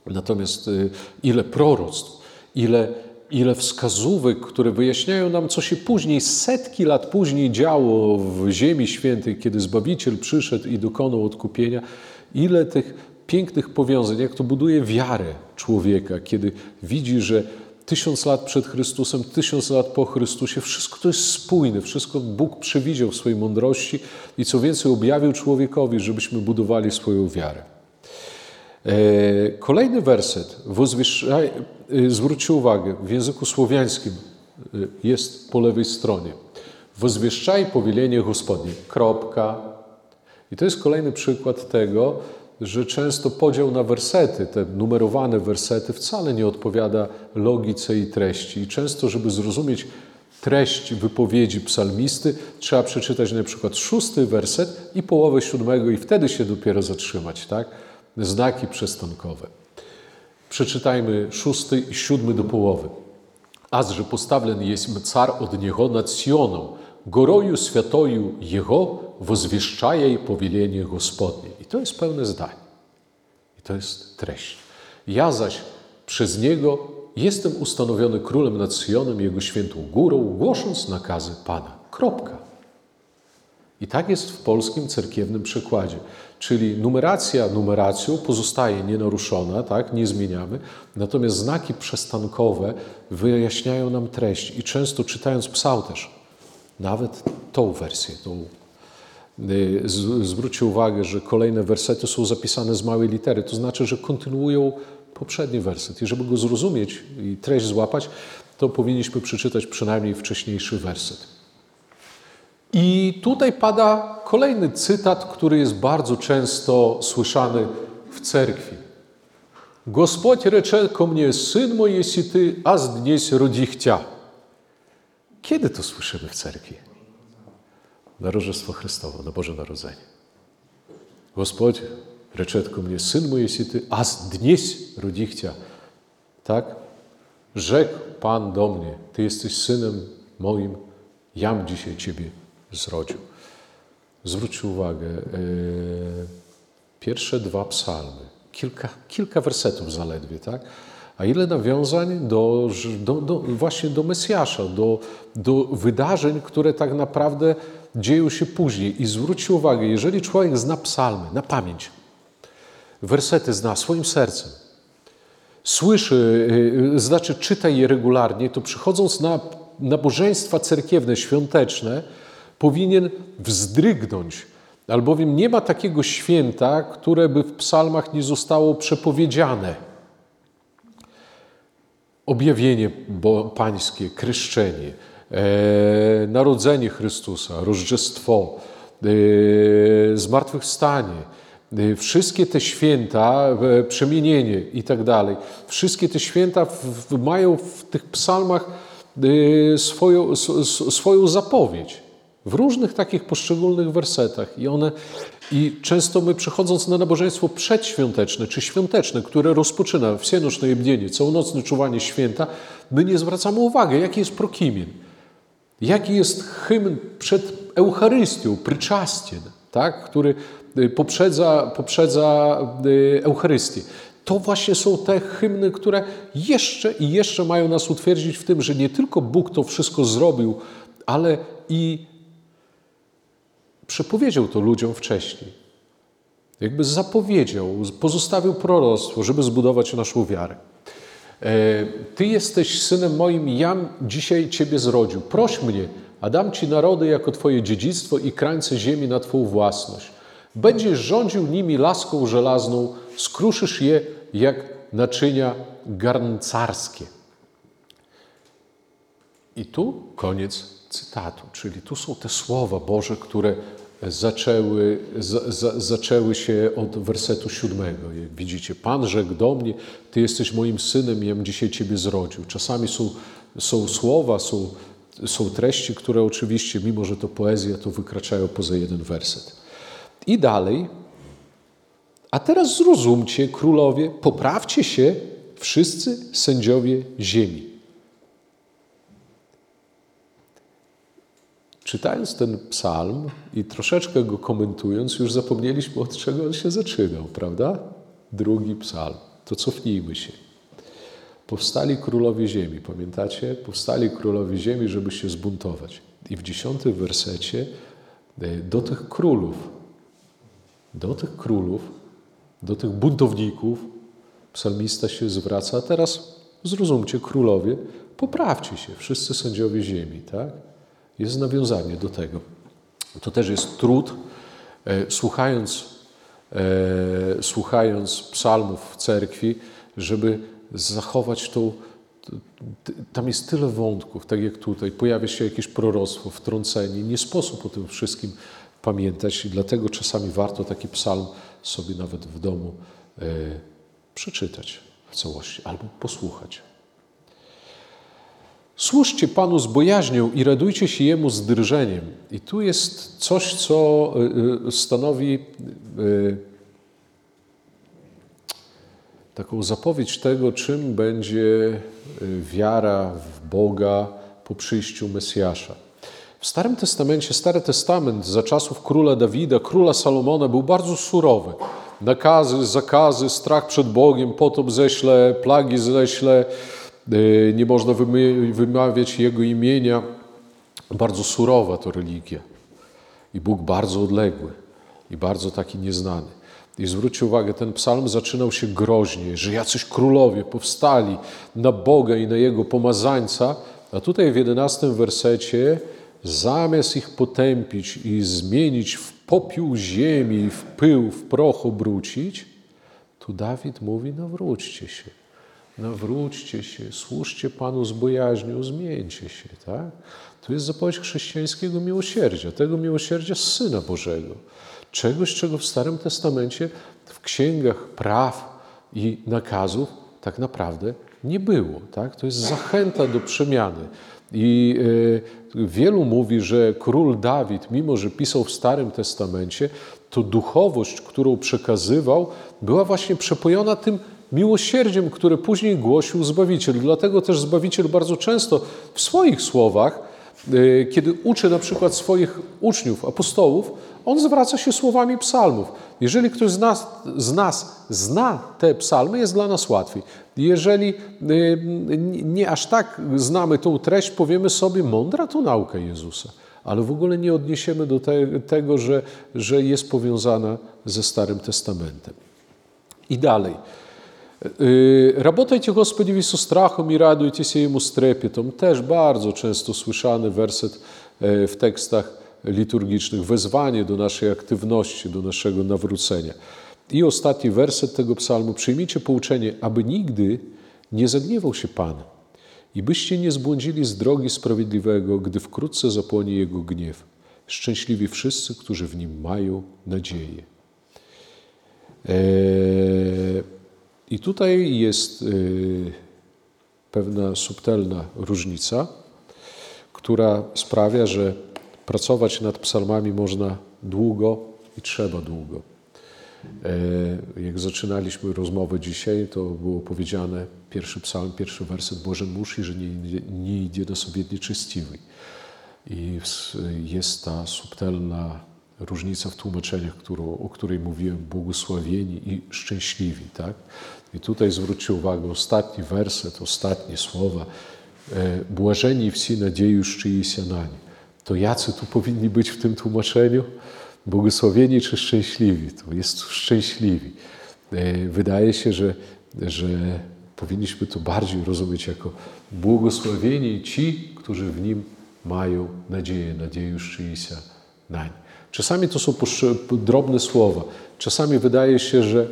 Natomiast y, ile proroctw, ile, ile wskazówek, które wyjaśniają nam, co się później, setki lat później działo w Ziemi Świętej, kiedy Zbawiciel przyszedł i dokonał odkupienia, ile tych pięknych powiązań, jak to buduje wiarę człowieka, kiedy widzi, że tysiąc lat przed Chrystusem, tysiąc lat po Chrystusie, wszystko to jest spójne, wszystko Bóg przewidział w swojej mądrości i co więcej objawił człowiekowi, żebyśmy budowali swoją wiarę. E, kolejny werset, e, zwróćcie uwagę, w języku słowiańskim e, jest po lewej stronie. Wozwieszczaj powielenie Gospodnie. Kropka. I to jest kolejny przykład tego, że często podział na wersety, te numerowane wersety, wcale nie odpowiada logice i treści. I często, żeby zrozumieć treść wypowiedzi psalmisty, trzeba przeczytać na przykład szósty werset i połowę siódmego, i wtedy się dopiero zatrzymać, tak? Znaki przestankowe. Przeczytajmy szósty i siódmy do połowy. A że postawlen jest car od niego nad Sioną, горою святою Jego возвещая и повеление Господnie. I to jest pełne zdanie. I to jest treść. Ja zaś przez Niego jestem ustanowiony królem nad Sionem, Jego świętą górą, głosząc nakazy Pana. Kropka. I tak jest w polskim cerkiewnym przekładzie. Czyli numeracja numeracją pozostaje nienaruszona, tak, nie zmieniamy, natomiast znaki przestankowe wyjaśniają nam treść i często czytając psałterz, nawet tą wersję, tą, y, zwróćcie uwagę, że kolejne wersety są zapisane z małej litery, to znaczy, że kontynuują poprzedni werset. I żeby go zrozumieć i treść złapać, to powinniśmy przeczytać przynajmniej wcześniejszy werset. I tutaj pada kolejny cytat, który jest bardzo często słyszany w cerkwi. Господь рече ко mnie, syn mój, jeśli ty, a zdnieś rodzi chcia. Kiedy to słyszymy w cerkwi? Na Rożestwo Chrystowo, na Boże Narodzenie. Господь речет ко mnie, syn mój, jeśli ty, a zdnieś rodzi chcia. Tak? Rzekł Pan do mnie, ty jesteś synem moim, jam dzisiaj ciebie zrodził. Zwróćcie uwagę, e, pierwsze dwa psalmy, kilka, kilka wersetów zaledwie, tak? A ile nawiązań do, do, do, właśnie do Mesjasza, do, do wydarzeń, które tak naprawdę dzieją się później. I zwróćcie uwagę, jeżeli człowiek zna psalmy na pamięć, wersety zna swoim sercem, słyszy, e, znaczy czyta je regularnie, to przychodząc na nabożeństwa cerkiewne, świąteczne, powinien wzdrygnąć, albowiem nie ma takiego święta, które by w psalmach nie zostało przepowiedziane. Objawienie pańskie, kryszczenie, e, narodzenie Chrystusa, Rożdżestwo, e, zmartwychwstanie, e, wszystkie te święta, przemienienie i tak dalej, wszystkie te święta w, mają w tych psalmach swoją, swoją zapowiedź w różnych takich poszczególnych wersetach. I one, i często my przychodząc na nabożeństwo przedświąteczne czy świąteczne, które rozpoczyna wsienoczne jebnienie, całonocne czuwanie święta, my nie zwracamy uwagi, jaki jest prokimien, jaki jest hymn przed Eucharystią, pryczastien, tak? który y, poprzedza, poprzedza y, Eucharystię. To właśnie są te hymny, które jeszcze i jeszcze mają nas utwierdzić w tym, że nie tylko Bóg to wszystko zrobił, ale i przepowiedział to ludziom wcześniej. Jakby zapowiedział, pozostawił proroctwo, żeby zbudować naszą wiarę. E, Ty jesteś synem moim, jam dzisiaj Ciebie zrodził. Proś mnie, a dam Ci narody jako Twoje dziedzictwo i krańce ziemi na Twą własność. Będziesz rządził nimi laską żelazną, skruszysz je jak naczynia garncarskie. I tu koniec cytatu, czyli tu są te słowa Boże, które zaczęły, za, za, zaczęły się od wersetu siódmego. Jak widzicie, Pan rzekł do mnie, Ty jesteś moim synem, ja dzisiaj Ciebie zrodził. Czasami są, są słowa, są, są treści, które oczywiście, mimo że to poezja, to wykraczają poza jeden werset. I dalej, a teraz zrozumcie, królowie, poprawcie się wszyscy sędziowie ziemi. Czytając ten psalm i troszeczkę go komentując, już zapomnieliśmy od czego on się zaczynał, prawda? Drugi psalm. To cofnijmy się. Powstali królowie ziemi, pamiętacie? Powstali królowie ziemi, żeby się zbuntować. I w dziesiątym wersecie e, do tych królów, do tych królów, do tych buntowników psalmista się zwraca. Teraz zrozumcie, królowie, poprawcie się, wszyscy sędziowie ziemi, tak? Jest nawiązanie do tego. To też jest trud. E, słuchając, e, słuchając psalmów w cerkwi, żeby zachować tą, tam jest tyle wątków, tak jak tutaj. Pojawia się jakieś proroctwo, wtrącenie. Nie sposób o tym wszystkim pamiętać i dlatego czasami warto taki psalm sobie nawet w domu e, przeczytać w całości albo posłuchać. Służcie Panu z bojaźnią i radujcie się Jemu z drżeniem. I tu jest coś, co e, e, stanowi taką zapowiedź tego, czym będzie wiara w Boga po przyjściu Mesjasza. W Starym Testamencie, Stary Testament za czasów króla Dawida, króla Salomona był bardzo surowy. Nakazy, zakazy, strach przed Bogiem, potop ześle, plagi ześle, y, nie można wymawiać Jego imienia. Bardzo surowa to religia. I Bóg bardzo odległy i bardzo taki nieznany. I zwróćcie uwagę, ten psalm zaczynał się groźnie, że jacyś królowie powstali na Boga i na Jego pomazańca, a tutaj w jedenastym wersecie zamiast ich potępić i zmienić w popiół ziemi, w pył, w proch obrócić, tu Dawid mówi: nawróćcie się, nawróćcie się, służcie Panu z bojaźnią, zmieńcie się. Tak? Tu jest zapowiedź chrześcijańskiego miłosierdzia, tego miłosierdzia Syna Bożego. Czegoś, czego w Starym Testamencie, w księgach praw i nakazów tak naprawdę nie było. Tak? To jest zachęta do przemiany. I e, wielu mówi, że król Dawid, mimo że pisał w Starym Testamencie, to duchowość, którą przekazywał, była właśnie przepojona tym miłosierdziem, które później głosił Zbawiciel. Dlatego też Zbawiciel bardzo często w swoich słowach, e, kiedy uczy na przykład swoich uczniów, apostołów, on zwraca się słowami psalmów. Jeżeli ktoś z nas, z nas zna te psalmy, jest dla nas łatwiej. Jeżeli y, nie aż tak znamy tą treść, powiemy sobie, mądra to nauka Jezusa, ale w ogóle nie odniesiemy do te, tego, że, że jest powiązana ze Starym Testamentem. I dalej. Работайте, Господи, со страхом i радуйте się Jemu z трепетом. Też bardzo często słyszany werset w tekstach liturgicznych, wezwanie do naszej aktywności, do naszego nawrócenia. I ostatni werset tego psalmu. Przyjmijcie pouczenie, aby nigdy nie zagniewał się Pan i byście nie zbłądzili z drogi sprawiedliwego, gdy wkrótce zapłonie Jego gniew. Szczęśliwi wszyscy, którzy w Nim mają nadzieję. Eee, I tutaj jest eee, pewna subtelna różnica, która sprawia, że Pracować nad psalmami można długo i trzeba długo. E, jak zaczynaliśmy rozmowę dzisiaj, to było powiedziane, pierwszy psalm, pierwszy werset, Boże musi, że nie, nie idzie do sobie nieczyściwy. I jest ta subtelna różnica w tłumaczeniach, którą, o której mówiłem, błogosławieni i szczęśliwi. Tak? I tutaj zwróćcie uwagę, ostatni werset, ostatnie słowa. E, błażeni wsi nadzieju szczyjся na nie to jacy tu powinni być w tym tłumaczeniu? Błogosławieni czy szczęśliwi? To jest szczęśliwi. E, wydaje się, że, że powinniśmy to bardziej rozumieć jako błogosławieni ci, którzy w Nim mają nadzieję, nadzieję szczyjsia nań. Czasami to są drobne słowa. Czasami wydaje się, że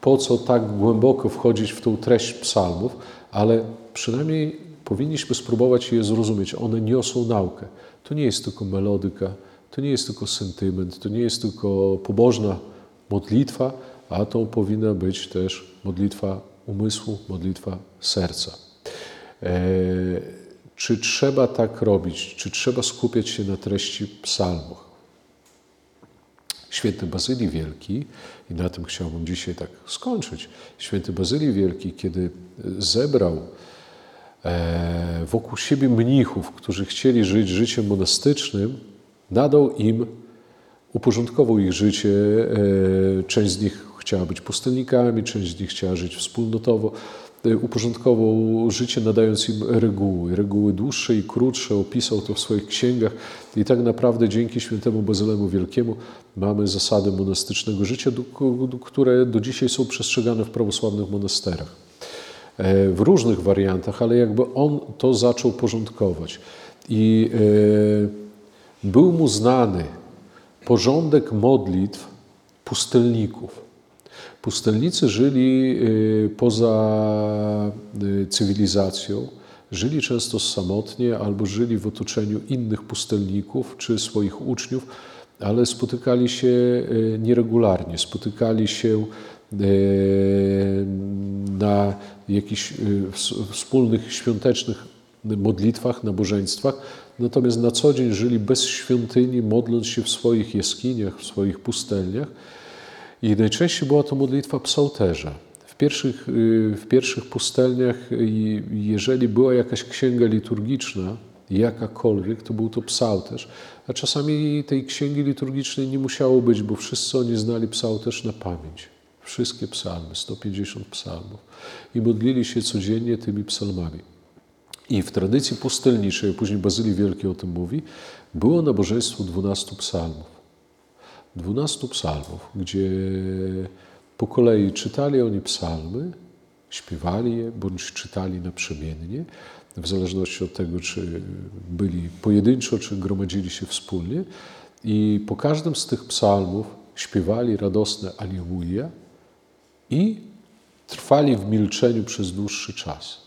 po co tak głęboko wchodzić w tą treść psalmów, ale przynajmniej powinniśmy spróbować je zrozumieć. One niosą naukę. To nie jest tylko melodyka, to nie jest tylko sentyment, to nie jest tylko pobożna modlitwa, a to powinna być też modlitwa umysłu, modlitwa serca. E, czy trzeba tak robić? Czy trzeba skupiać się na treści psalmów? Święty Bazylii Wielki, i na tym chciałbym dzisiaj tak skończyć, święty Bazylii Wielki, kiedy zebrał E, wokół siebie mnichów, którzy chcieli żyć życiem monastycznym, nadał im, uporządkował ich życie. E, część z nich chciała być pustelnikami, część z nich chciała żyć wspólnotowo. E, uporządkował życie, nadając im reguły. Reguły dłuższe i krótsze, opisał to w swoich księgach. I tak naprawdę dzięki świętemu Bazylemu Wielkiemu mamy zasady monastycznego życia, które do dzisiaj są przestrzegane w prawosławnych monasterach. E, w różnych wariantach, ale jakby on to zaczął porządkować. I e, był mu znany porządek modlitw pustelników. Pustelnicy żyli e, poza cywilizacją, żyli często samotnie albo żyli w otoczeniu innych pustelników czy swoich uczniów, ale spotykali się e, nieregularnie, spotykali się na jakichś wspólnych świątecznych modlitwach, nabożeństwach, natomiast na co dzień żyli bez świątyni, modląc się w swoich jaskiniach, w swoich pustelniach. I najczęściej była to modlitwa psałterza. W pierwszych, w pierwszych pustelniach, jeżeli była jakaś księga liturgiczna, jakakolwiek, to był to psałterz. A czasami tej księgi liturgicznej nie musiało być, bo wszyscy oni znali psałterz na pamięć. Wszystkie psalmy, 150 psalmów. I modlili się codziennie tymi psalmami. I w tradycji pustelniczej, później Bazylii Wielki o tym mówi, było nabożeństwo 12 psalmów. 12 psalmów, gdzie po kolei czytali oni psalmy, śpiewali je, bądź czytali naprzemiennie, w zależności od tego, czy byli pojedynczo, czy gromadzili się wspólnie. I po każdym z tych psalmów śpiewali radosne Alleluja i trwali w milczeniu przez dłuższy czas,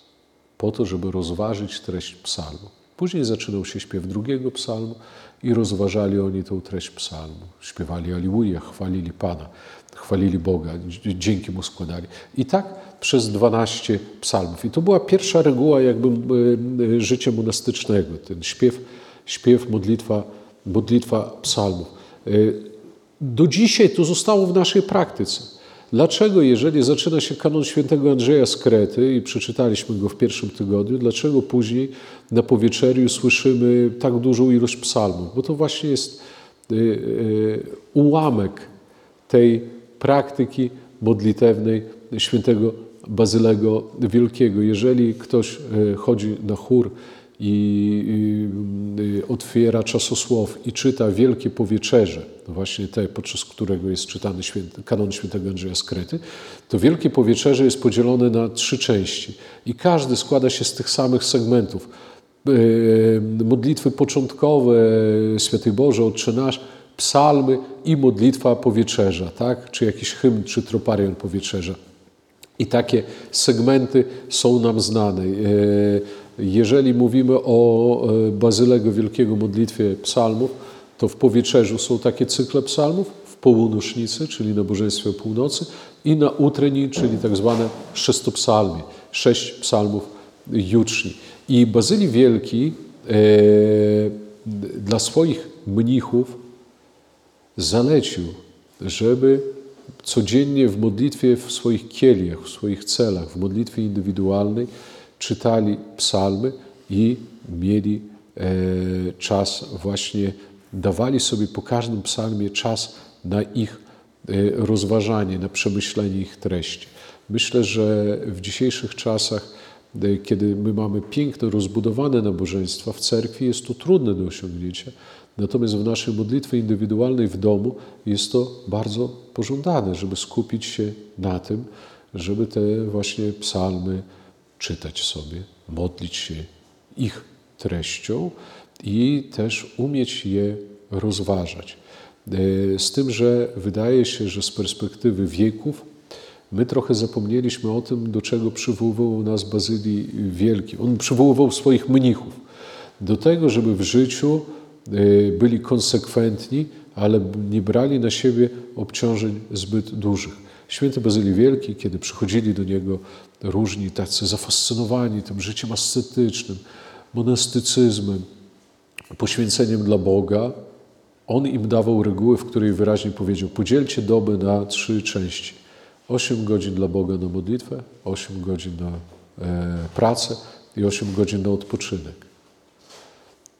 po to, żeby rozważyć treść psalmu. Później zaczynał się śpiew drugiego psalmu i rozważali oni tę treść psalmu. Śpiewali Alleluja, chwalili Pana, chwalili Boga, dzięki Mu składali. I tak przez 12 psalmów. I to była pierwsza reguła jakby e, życia monastycznego, ten śpiew, śpiew modlitwa, modlitwa psalmów. E, do dzisiaj to zostało w naszej praktyce. Dlaczego, jeżeli zaczyna się kanon świętego Andrzeja z Krety i przeczytaliśmy go w pierwszym tygodniu, dlaczego później na powieczeriu słyszymy tak dużą ilość psalmów? Bo to właśnie jest e, ułamek tej praktyki modlitewnej świętego Bazylego Wielkiego. Jeżeli ktoś e, chodzi na chór i otwiera czasosław i czyta Wielkie Powieczerze, właśnie te, podczas którego jest czytany święty, kanon świętego Andrzeja z Krety, to Wielkie Powieczerze jest podzielone na trzy części i każdy składa się z tych samych segmentów. E, modlitwy początkowe, Święty Boże, Otcze Nasz, psalmy i modlitwa powieczerza, tak? czy jakiś hymn, czy troparion powieczerza. I takie segmenty są nam znane. Jeżeli mówimy o e, Bazylego Wielkiego modlitwie psalmów, to w powieczerzu są takie cykle psalmów, w południusznicy, czyli nabożeństwie północy i na utreni, czyli tak zwane szestopsalmie, sześć psalmów juczni. I Bazylii Wielki e, dla swoich mnichów zalecił, żeby codziennie w modlitwie w swoich kieliach, w swoich celach, w modlitwie indywidualnej czytali psalmy i mieli e, czas właśnie, dawali sobie po każdym psalmie czas na ich e, rozważanie, na przemyślenie ich treści. Myślę, że w dzisiejszych czasach, e, kiedy my mamy piękne, rozbudowane nabożeństwa w cerkwi, jest to trudne do osiągnięcia, Natomiast w naszej modlitwie indywidualnej w domu jest to bardzo pożądane, żeby skupić się na tym, żeby te właśnie psalmy czytać sobie, modlić się ich treścią i też umieć je rozważać. E, z tym, że wydaje się, że z perspektywy wieków my trochę zapomnieliśmy o tym, do czego przywoływał nas Bazylii Wielki. On przywoływał swoich mnichów do tego, żeby w życiu Y, byli konsekwentni, ale nie brali na siebie obciążeń zbyt dużych. Święty Bazylii Wielki, kiedy przychodzili do niego różni tacy zafascynowani tym życiem ascetycznym, monastycyzmem, poświęceniem dla Boga, on im dawał reguły, w której wyraźnie powiedział: podzielcie doby na trzy części. Osiem godzin dla Boga na modlitwę, osiem godzin na e, pracę i osiem godzin na odpoczynek.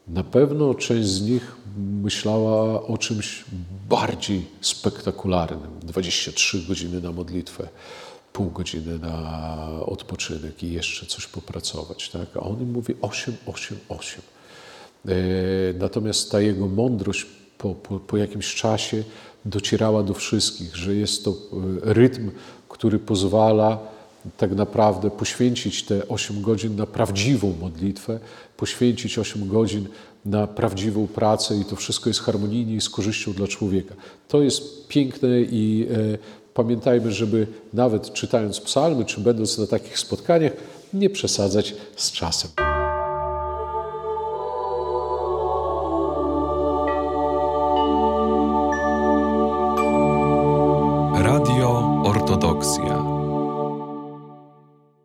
Na pewno część z nich myślała o czymś bardziej spektakularnym. 23 godziny na modlitwę, pół godziny na odpoczynek i jeszcze coś popracować. Tak? A on im mówi 8, 8, 8. Natomiast ta jego mądrość po, po, po jakimś czasie docierała do wszystkich, że jest to e, rytm, który pozwala tak naprawdę poświęcić te 8 godzin na prawdziwą modlitwę, poświęcić 8 godzin na prawdziwą pracę i to wszystko jest harmonijnie i z korzyścią dla człowieka. To jest piękne i e, pamiętajmy, żeby nawet czytając psalmy, czy będąc na takich spotkaniach, nie przesadzać z czasem.